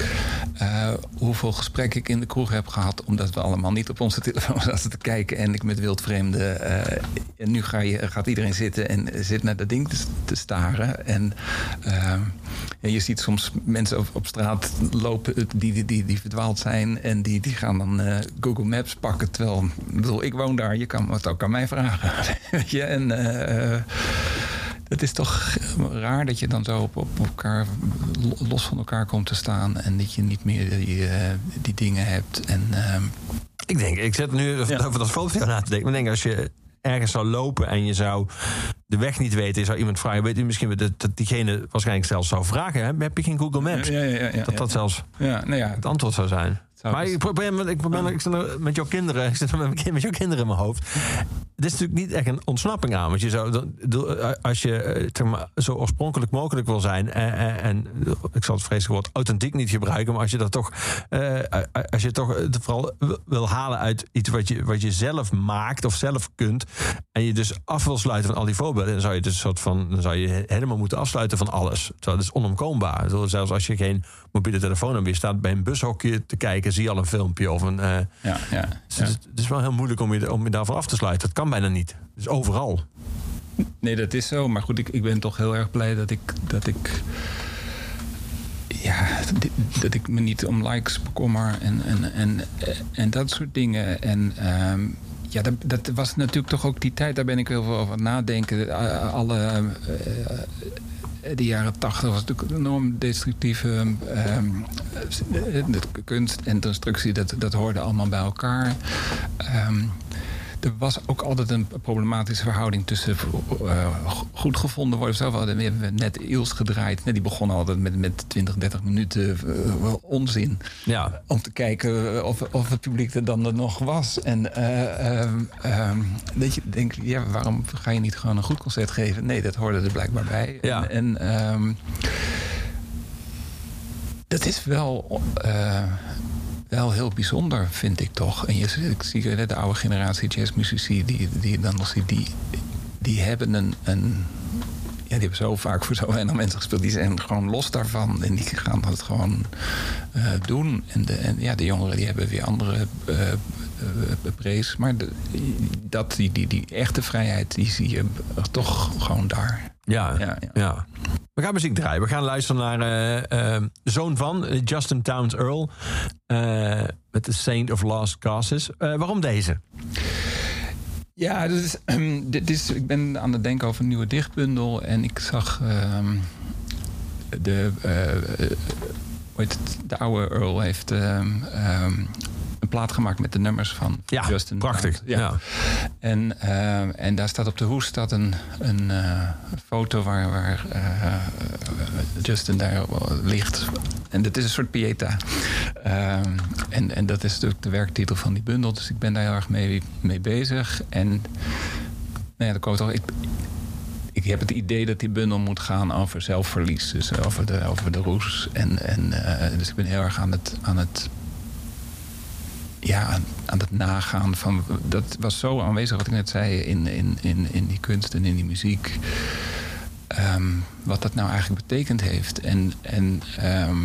eh, hoeveel gesprekken ik in de kroeg heb gehad, omdat we allemaal niet op onze telefoon zaten te kijken en ik met wildvreemden. eh en nu ga je, gaat iedereen zitten en zit naar dat ding te, staren. En, eh, en je ziet soms mensen op, straat lopen die, die, die, verdwaald zijn en die, die gaan dan Google Maps pakken. Terwijl, ik bedoel, ik woon daar, je kan het ook aan mij vragen. Je, en. Het is toch raar dat je dan zo op, op elkaar lo- los van elkaar komt te staan en dat je niet meer die, eh, die dingen hebt. En ehm, Ik denk, ik zet nu over dat foto na te denken. Maar ik denk, als je ergens zou lopen en je zou de weg niet weten, je zou iemand vragen, weet u misschien dat, dat diegene waarschijnlijk zelfs zou vragen, heb, heb je geen Google Maps? ja, ja, ja, dat dat zelfs ja, nou ja, het antwoord zou zijn. Maar best- ik probeer, ik probeer, ik zit met jouw kinderen, ik zit met, met jouw kinderen in mijn hoofd. Dit is natuurlijk niet echt een ontsnapping aan. Want je zou, eh, als je eh, zeg maar, zo oorspronkelijk mogelijk wil zijn. En, en, ik zal het vreselijk woord authentiek niet gebruiken. Maar als je dat toch, eh, als je toch het vooral wil halen uit iets wat je, wat je zelf maakt of zelf kunt. En je dus af wil sluiten van al die voorbeelden. Dan zou je dus een soort van, dan zou je helemaal moeten afsluiten van alles. Dat is onomkoombaar. Zelfs als je geen mobiele telefoon hebt, je staat bij een bushokje te kijken, zie je al een filmpje of een. eh, Ja, ja, dus ja. Het, is, het is wel heel moeilijk om je, om je daarvan af te sluiten. Dat kan bijna niet. Is overal. Nee, dat is zo. Maar goed, ik, ik ben toch heel erg blij dat ik. Dat ik ja, dat- ik me niet om likes bekommer en, en, en, en dat soort dingen. En ehm, ja, dat, dat was natuurlijk toch ook die tijd, daar ben ik heel veel over aan nadenken. Alle. eh, de jaren tachtig was natuurlijk een enorm destructieve ehm, eh, kunst en constructie. Dat, dat hoorde allemaal bij elkaar. Ehm, er was ook altijd een problematische verhouding tussen eh, goed gevonden worden. Zelf hadden we hebben net Iels gedraaid. Die begon altijd met, met 20, 30 minuten eh, onzin. Ja, Om te kijken of, of het publiek er dan er nog was. En eh, dat je denkt, ja, waarom ga je niet gewoon een goed concert geven? Nee, dat hoorde er blijkbaar bij. Ja. En, en ehm, dat is wel, eh, wel heel bijzonder, vind ik toch. En je, ik zie de oude generatie jazzmuzici die, die je dan nog ziet, die, die hebben een, een ja, die hebben zo vaak voor zo weinig mensen gespeeld. Die zijn gewoon los daarvan. En die gaan dat gewoon eh, doen. En, de, en ja, de jongeren die hebben weer andere eh, prees. Maar de, dat, die, die, die echte vrijheid, die zie je toch gewoon daar. ja, Ja, ja. ja. We gaan muziek draaien. We gaan luisteren naar eh, Zoon van, eh, Justin Towns Earl. met The Saint of Lost Causes. Waarom deze? Ja, dit is, is, ik ben aan het denken over een nieuwe dichtbundel. En ik zag ehm, de, de oude Earl heeft ehm, ehm, een plaat gemaakt met de nummers van Ja, Justin. prachtig. Ja. En, ehm, en daar staat op de hoes staat een, een eh, foto waar, waar eh, Justin daar ligt. En dat is een soort pieta. Ehm, en, en dat is natuurlijk de werktitel van die bundel. Dus ik ben daar heel erg mee, mee bezig. En nou ja, dan komt toch. Ik, ik heb het idee dat die bundel moet gaan over zelfverlies. Dus over de, over de roes. En, en, eh, dus ik ben heel erg aan het, aan het ja, aan, aan het nagaan van. Dat was zo aanwezig, wat ik net zei, in, in, in, in die kunst en in die muziek. Ehm, wat dat nou eigenlijk betekend heeft. En, en ehm,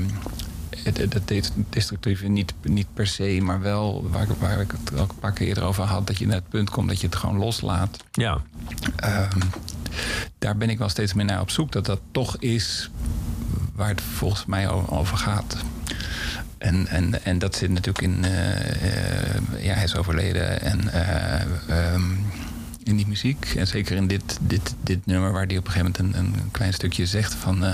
dat deed destructieve niet, niet per se, maar wel waar, ik- waar ik het ook een paar keer eerder over had, dat je naar het punt komt dat je het gewoon loslaat. Ja, Ehm, daar ben ik wel steeds meer naar op zoek. Dat dat toch is waar het volgens mij over gaat. En, en, en dat zit natuurlijk in... eh, eh, ja, hij is overleden. En eh, ehm, in die muziek. En zeker in dit, dit, dit nummer... waar hij op een gegeven moment een, een klein stukje zegt van...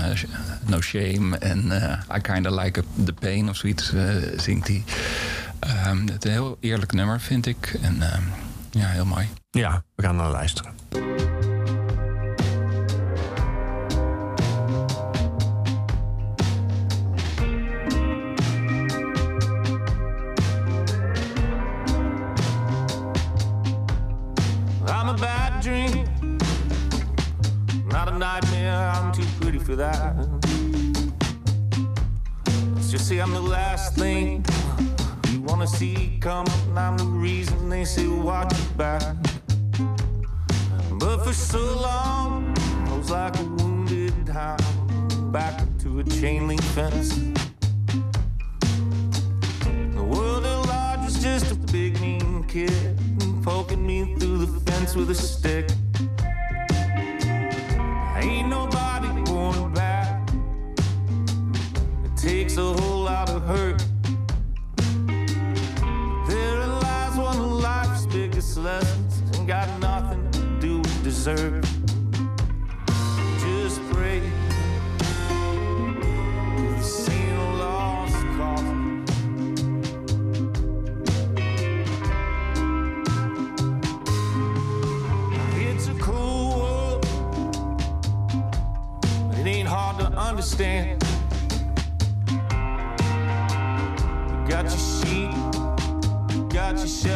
no shame en eh, I kinda like the pain of zoiets zingt hij. Ehm, het is een heel eerlijk nummer, vind ik. En ehm, ja, heel mooi. ja, we gaan naar luisteren. Not a nightmare. I'm too pretty for that. Let's just say I'm the last thing you wanna see come, and I'm the reason they say watch your back. But for so long, I was like a wounded hound back to a chain link fence. The world at large was just a big mean kid poking me through the fence with a stick. A whole lot of hurt. There lies one of life's biggest lessons, and got nothing to do with desert. Just pray. This ain't a lost cause. It's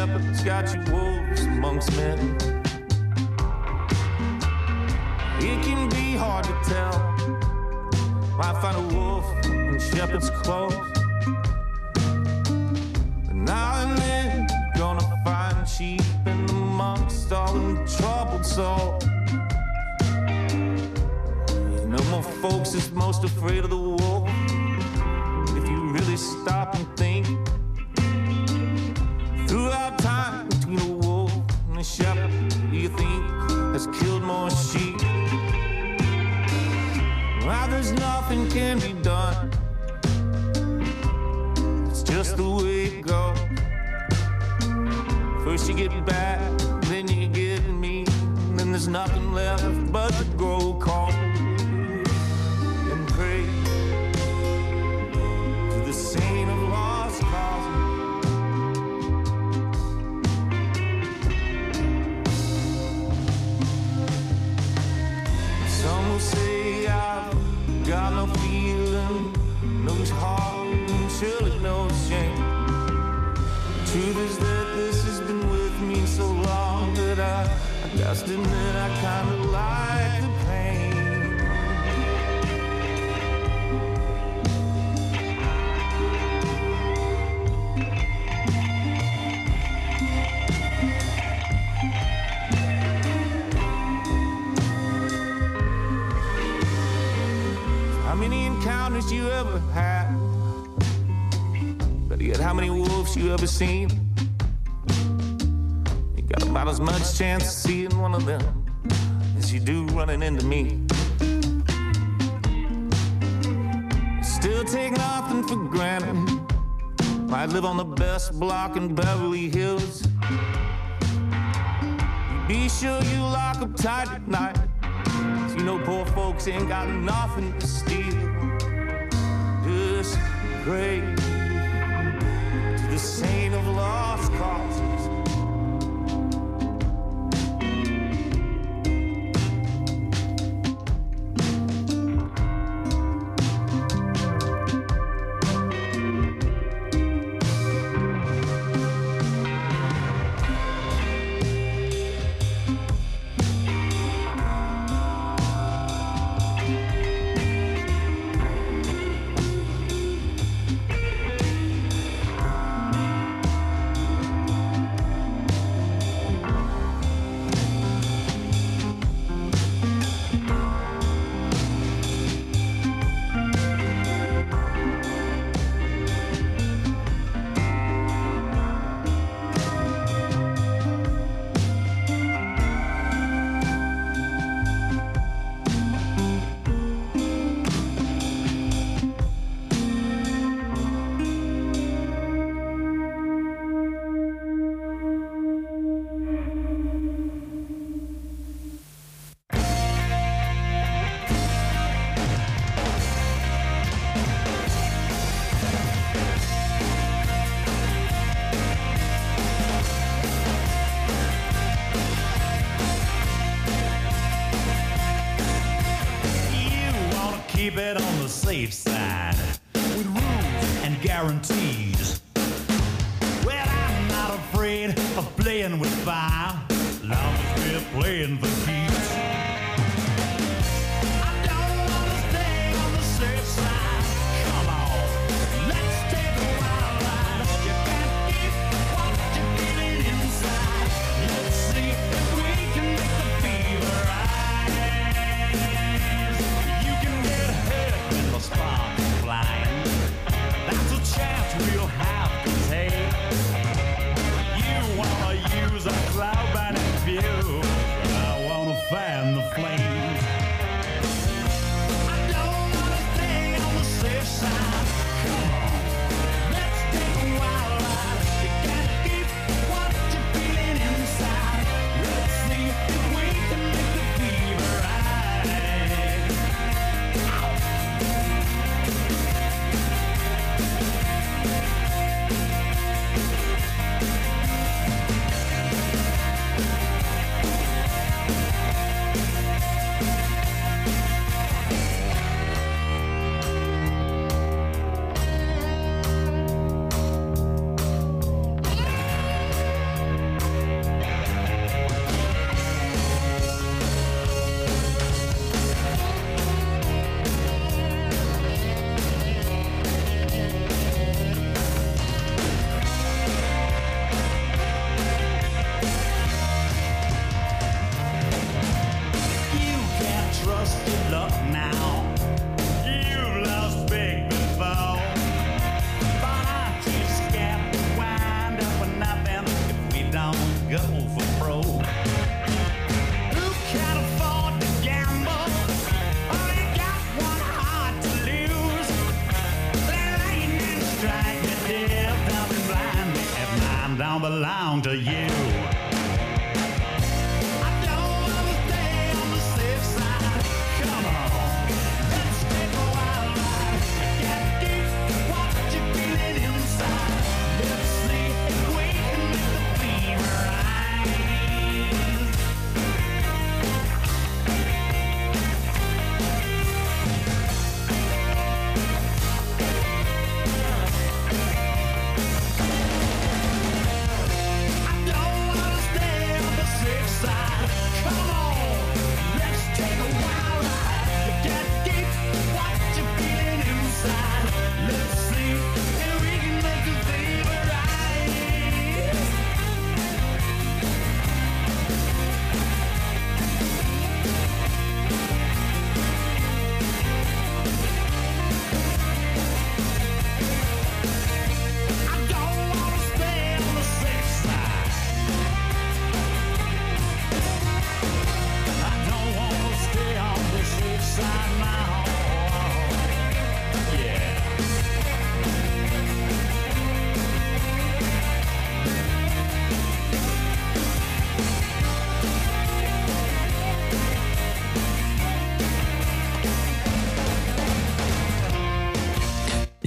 sheep, you got shepherds, your wolves amongst men. It can be hard to tell. Might find a wolf in shepherd's clothes. But now and then, gonna find sheep in amongst all them troubled souls. No more folks is most afraid of the wolf. If you really stop and shepherd, you think has killed more sheep? Well, there's nothing can be done. It's just the way it goes. First you get bad, then you get mean, then there's nothing left but to grow How many encounters you ever had? Better yet, how many wolves you ever seen? As much chance of seeing one of them as you do running into me. Still take nothing for granted. Might live on the best block in Beverly Hills. Be sure you lock up tight at night. 'cause you know poor folks ain't got nothing to steal. Just pray to the saint of lost causes.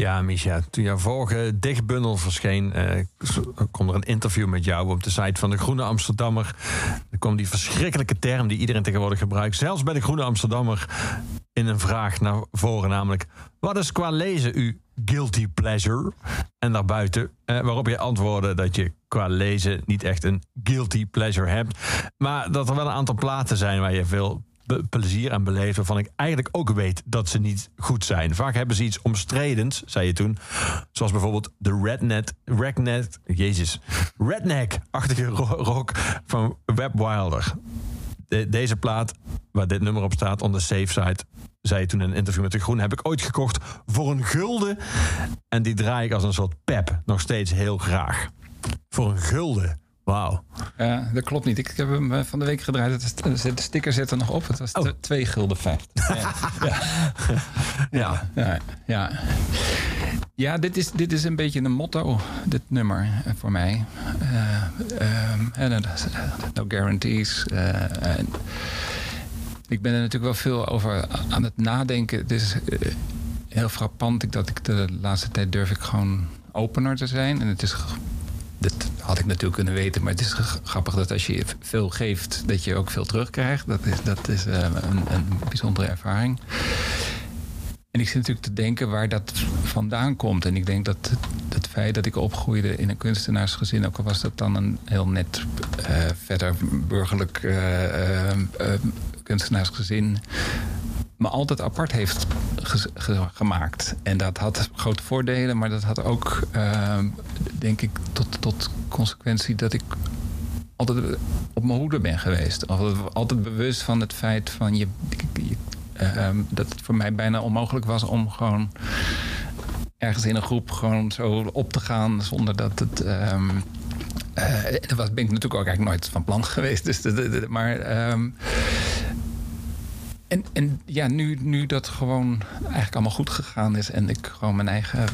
Ja, Misha, toen jouw vorige dichtbundel verscheen, eh, er een interview met jou op de site van de Groene Amsterdammer. Er kwam die verschrikkelijke term die iedereen tegenwoordig gebruikt, zelfs bij de Groene Amsterdammer, in een vraag naar voren, namelijk: wat is qua lezen uw guilty pleasure? En daarbuiten, eh, waarop je antwoordde dat je qua lezen niet echt een guilty pleasure hebt, maar dat er wel een aantal platen zijn waar je veel plezier aan beleefd, waarvan ik eigenlijk ook weet dat ze niet goed zijn. Vaak hebben ze iets omstredends, zei je toen. Zoals bijvoorbeeld de Rednet, Rednet, jezus, Redneck-achtige ro- rock van Web Wilder. De- deze plaat, waar dit nummer op staat, on the safe side, zei je toen in een interview met De Groen, heb ik ooit gekocht voor een gulden. En die draai ik als een soort pep nog steeds heel graag. Voor een gulden. Wauw. Ja, dat klopt niet. Ik heb hem eh, van de week gedraaid. De sticker zit er nog op. Het was Oh. 2 gulden 50. Ja. Ja. Ja, ja. ja dit, is, dit is een beetje een motto, dit nummer eh, voor mij. Is, eh, no guarantees. ik ben er natuurlijk wel veel over aan het nadenken. Het is heel frappant dat ik de laatste tijd durf ik gewoon opener te zijn. En het is dat had ik natuurlijk kunnen weten, maar het is grappig dat als je veel geeft, dat je ook veel terugkrijgt. Dat is, dat is eh, een, een bijzondere ervaring. En ik zit natuurlijk te denken waar dat vandaan komt. En ik denk dat het, feit dat ik opgroeide in een kunstenaarsgezin, ook al was dat dan een heel net eh, verder burgerlijk eh, kunstenaarsgezin, me altijd apart heeft ge- ge- gemaakt. En dat had grote voordelen, maar dat had ook, eh, denk ik, tot, tot consequentie dat ik altijd op mijn hoede ben geweest. Altijd, altijd bewust van het feit van je, ehm, dat het voor mij bijna onmogelijk was om gewoon ergens in een groep gewoon zo op te gaan zonder dat het. ehm eh, daar was- ben ik natuurlijk ook eigenlijk nooit van plan geweest. Dus, maar. ehm, en, en ja, nu, nu dat gewoon eigenlijk allemaal goed gegaan is en ik gewoon mijn eigen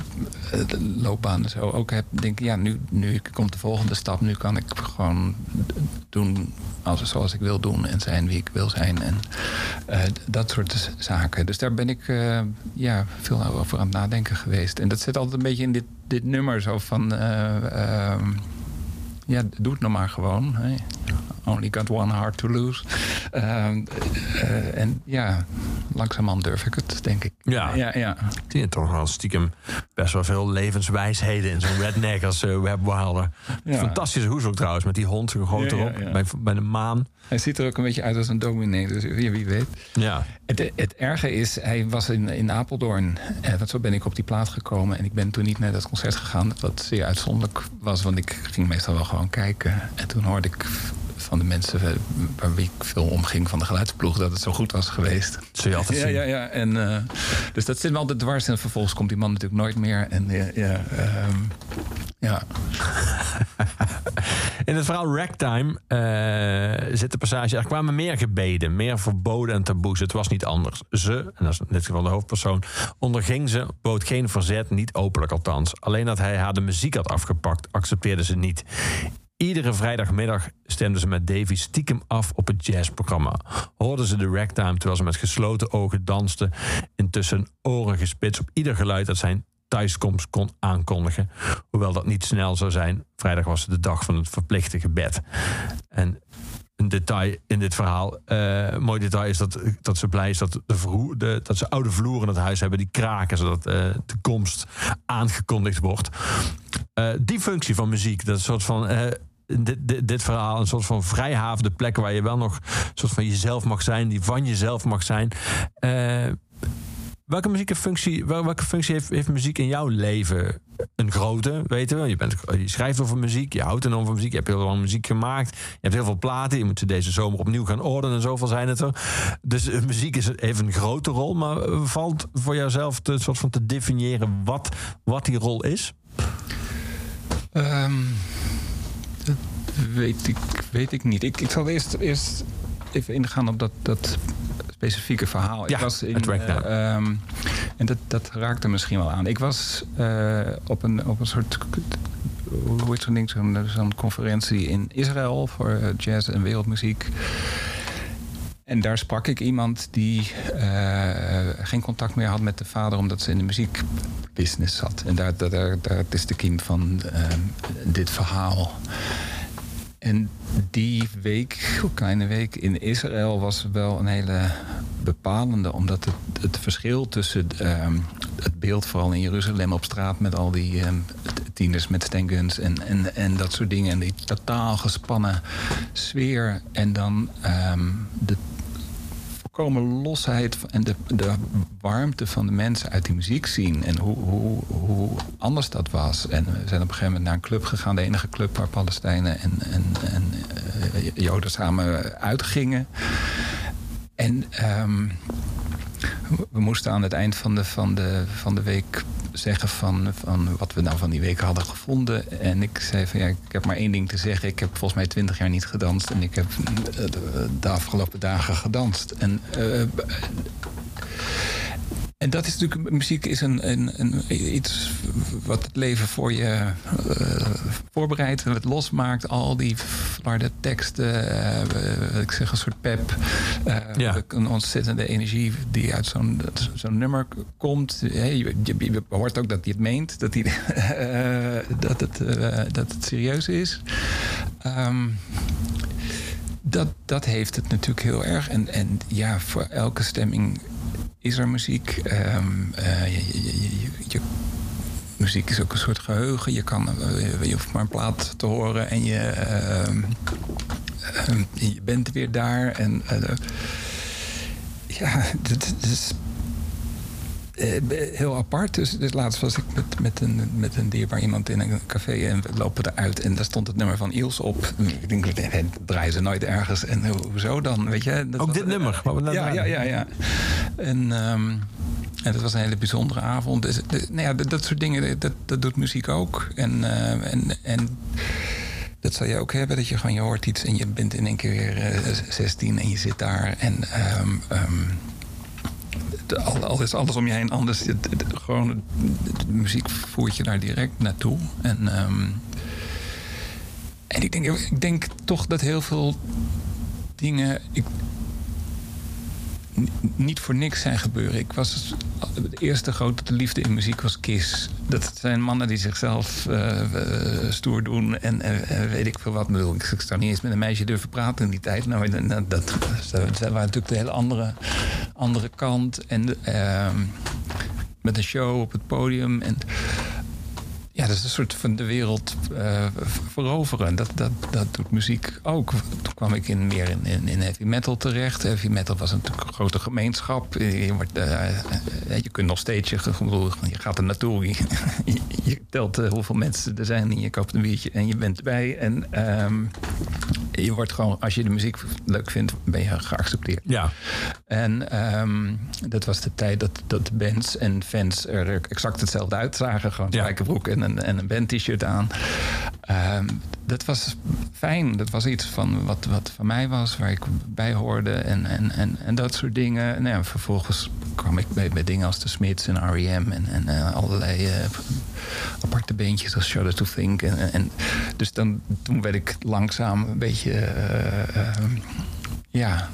eh, loopbaan en zo ook heb, denk ik, ja, nu, nu komt de volgende stap. Nu kan ik gewoon doen als, zoals ik wil doen en zijn wie ik wil zijn en eh, dat soort zaken. Dus daar ben ik eh, ja, veel over aan het nadenken geweest. En dat zit altijd een beetje in dit, dit nummer zo van. eh, ehm, ja, doe het nou maar gewoon. Hè. Only got one heart to lose. Ehm, eh, en ja, langzamerhand durf ik het, denk ik. Ja. ja, ja. Ik zie het toch wel stiekem best wel veel levenswijsheden in zo'n redneck als eh, Web Wilder. Ja. Fantastische hoes ook trouwens, met die hond zo groot Ja, erop. ja. Bij, bij de maan. Hij ziet er ook een beetje uit als een dominee, dus wie wie weet. Ja. Het, het erge is, hij was in, in Apeldoorn. Eh, want zo ben ik op die plaat gekomen. En ik ben toen niet naar dat concert gegaan. Wat zeer uitzonderlijk was, want ik ging meestal wel gewoon kijken. En toen hoorde ik van de mensen waar wie ik veel omging van de geluidsploeg... dat het zo goed was geweest. Zul je altijd ja, zien. ja, ja. En, eh, dus dat zit me altijd dwars. En vervolgens komt die man natuurlijk nooit meer. En eh, ja, ehm, ja. In het verhaal Ragtime eh, zit de passage... er kwamen meer gebeden, meer verboden en taboes. Het was niet anders. Ze, en dat is in dit geval de hoofdpersoon... onderging ze, bood geen verzet, niet openlijk althans. Alleen dat hij haar de muziek had afgepakt, accepteerde ze niet. Iedere vrijdagmiddag stemden ze met Davy stiekem af op het jazzprogramma. Hoorden ze de ragtime terwijl ze met gesloten ogen dansten. Intussen oren gespitst op ieder geluid dat zijn thuiskomst kon aankondigen. Hoewel dat niet snel zou zijn. Vrijdag was de dag van het verplichte gebed. En een detail in dit verhaal, een mooi detail is dat, dat ze blij is dat, de de, dat ze oude vloeren in het huis hebben die kraken, zodat eh, de komst aangekondigd wordt. Eh, die functie van muziek, dat soort van. Dit, dit, dit verhaal, een soort van vrijhavende plek waar je wel nog een soort van jezelf mag zijn, die van jezelf mag zijn. Eh, welke, muziek functie, wel- welke functie heeft, heeft muziek in jouw leven? Een grote, weten we. Je, bent, je schrijft over muziek, je houdt enorm van muziek, je hebt heel lang muziek gemaakt, je hebt heel veel platen, je moet ze deze zomer opnieuw gaan ordenen en zoveel zijn het er. Dus eh, muziek is, heeft een grote rol, maar eh, valt voor jouzelf te, soort van te definiëren wat, wat die rol is? Ehm, weet ik, weet ik niet. Ik, ik zal eerst, eerst even ingaan op dat, dat specifieke verhaal. Ja, ik was in, eh, ehm, en dat, dat raakte misschien wel aan. Ik was eh, op, een, op een soort. Hoe heet zo'n ding? Zo'n zo'n conferentie in Israël voor eh, jazz en wereldmuziek. En daar sprak ik iemand die geen contact meer had met de vader, omdat ze in de muziekbusiness zat. En daar, daar, daar, daar is de kiem van eh, dit verhaal. En die week, kleine week in Israël, was wel een hele bepalende. Omdat het, het verschil tussen ehm, het beeld, vooral in Jeruzalem op straat met al die ehm, tieners met stenguns en, en, en dat soort dingen. En die totaal gespannen sfeer. En dan ehm, de volkomen losheid en de, de warmte van de mensen uit die muziek zien. En hoe, hoe, hoe anders dat was. En we zijn op een gegeven moment naar een club gegaan. De enige club waar Palestijnen en, en, en eh, Joden samen uitgingen. En ehm, we moesten aan het eind van de, van de, van de week zeggen van, van wat we nou van die week hadden gevonden. En ik zei van ja, ik heb maar één ding te zeggen. Ik heb volgens mij twintig jaar niet gedanst. En ik heb eh, de, afgelopen dagen gedanst. En eh, en dat is natuurlijk, muziek is een, een, een, iets wat het leven voor je eh, voorbereidt en het losmaakt. Al die harde teksten, eh, ik zeg een soort pep. eh, Ja. Een ontzettende energie die uit zo'n zo'n nummer komt. Hey, je, je, je hoort ook dat hij het meent, dat, hij, eh, dat, het, eh, dat het serieus is. Ehm, dat, dat heeft het natuurlijk heel erg. En, en ja, voor elke stemming is er muziek. Ehm, eh, je, muziek is ook een soort geheugen. Je, kan, eh, je hoeft maar een plaat te horen en je, ehm, ehm, je bent weer daar. En eh, ja, dit is heel apart. Dus, dus laatst was ik met, met, een, met een dierbaar iemand in een café en we lopen eruit en daar stond het nummer van Iels op. Ik denk, eh, draaien ze nooit ergens. En ho- hoezo dan? Weet je? Dat Ook was- dit nummer, we ja, ja, ja, ja. En, ehm, en dat was een hele bijzondere avond. Dus, dus, nou ja, dat, dat soort dingen, dat, dat doet muziek ook. En, eh, en, en dat zal je ook hebben, dat je gewoon je hoort iets en je bent in één keer weer eh, 16 en je zit daar. En ehm, ehm, de- al, al is alles om je heen anders. Gewoon, de, muziek voert je daar direct naartoe. En, ehm, en ik, denk, ik denk toch dat heel veel dingen. Ik, niet voor niks zijn gebeuren. Ik was de eerste grote liefde in muziek was Kiss. Dat zijn mannen die zichzelf eh, eh, stoer doen en weet ik veel wat. Bedoel, ik zou niet eens met een meisje durven praten in die tijd. Nou, dat, dat waren natuurlijk de hele andere, andere kant. En ehm, met een show op het podium. En ja, dat is een soort van de wereld eh, veroveren. Dat, dat, dat doet muziek ook. Toen kwam ik in, meer in, in, in heavy metal terecht. Heavy metal was natuurlijk een grote gemeenschap. Je, wordt, eh, eh, je kunt nog steeds, je, je gaat er naartoe. Je, je, telt hoeveel mensen er zijn en je koopt een biertje en je bent erbij. En ehm, je wordt gewoon, als je de muziek leuk vindt, ben je geaccepteerd. Ja. En ehm, dat was de tijd dat, dat de bands en fans er exact hetzelfde uitzagen. Gewoon Ja. spijkerbroek en een, en een band-t-shirt aan. Ehm, dat was fijn. Dat was iets van wat, wat van mij was, waar ik bij hoorde en, en, en, en dat soort dingen. Nou ja, vervolgens kwam ik bij, bij dingen als de Smiths en R.E.M. en, en eh, allerlei eh, aparte beentjes als Shudder to Think. En, en dus dan, toen werd ik langzaam een beetje... eh, eh, ja,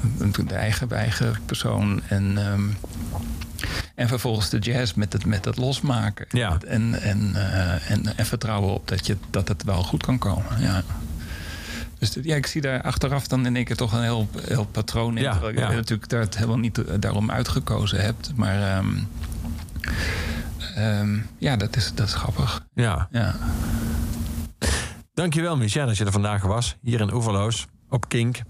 de eigen, eigen persoon. En, ehm, en vervolgens de jazz met het, met het losmaken. Ja. En, en, eh, en, en vertrouwen op dat, je, dat het wel goed kan komen. Ja. Dus dit- ja, ik zie daar achteraf dan in één keer toch een heel, heel patroon in. Ja, terwijl natuurlijk daar het helemaal niet daarom uitgekozen hebt. Maar ehm, ehm, ja, dat is, dat is grappig. Ja. Ja. Dankjewel, Michel, dat je er vandaag was. Hier in Oeverloos, op Kink.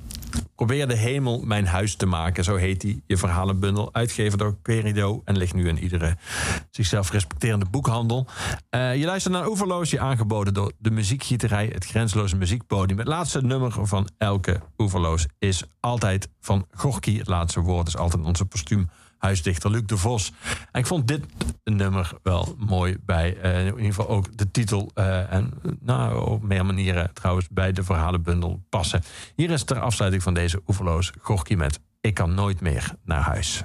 Probeer de hemel mijn huis te maken, zo heet hij. Je verhalenbundel, uitgeven door Querido... en ligt nu in iedere zichzelf respecterende boekhandel. Eh, je luistert naar Oeverloos, je aangeboden door de muziekgieterij... het grenzeloze muziekpodium. Het laatste nummer van elke Oeverloos is altijd van Gorky. Het laatste woord is altijd onze postuum huisdichter Luc de Vos. En ik vond dit nummer wel mooi bij, eh, in ieder geval ook de titel... eh, en nou, op meer manieren trouwens bij de verhalenbundel passen. Hier is ter afsluiting van deze Oeverloos Gorky met Ik kan nooit meer naar huis.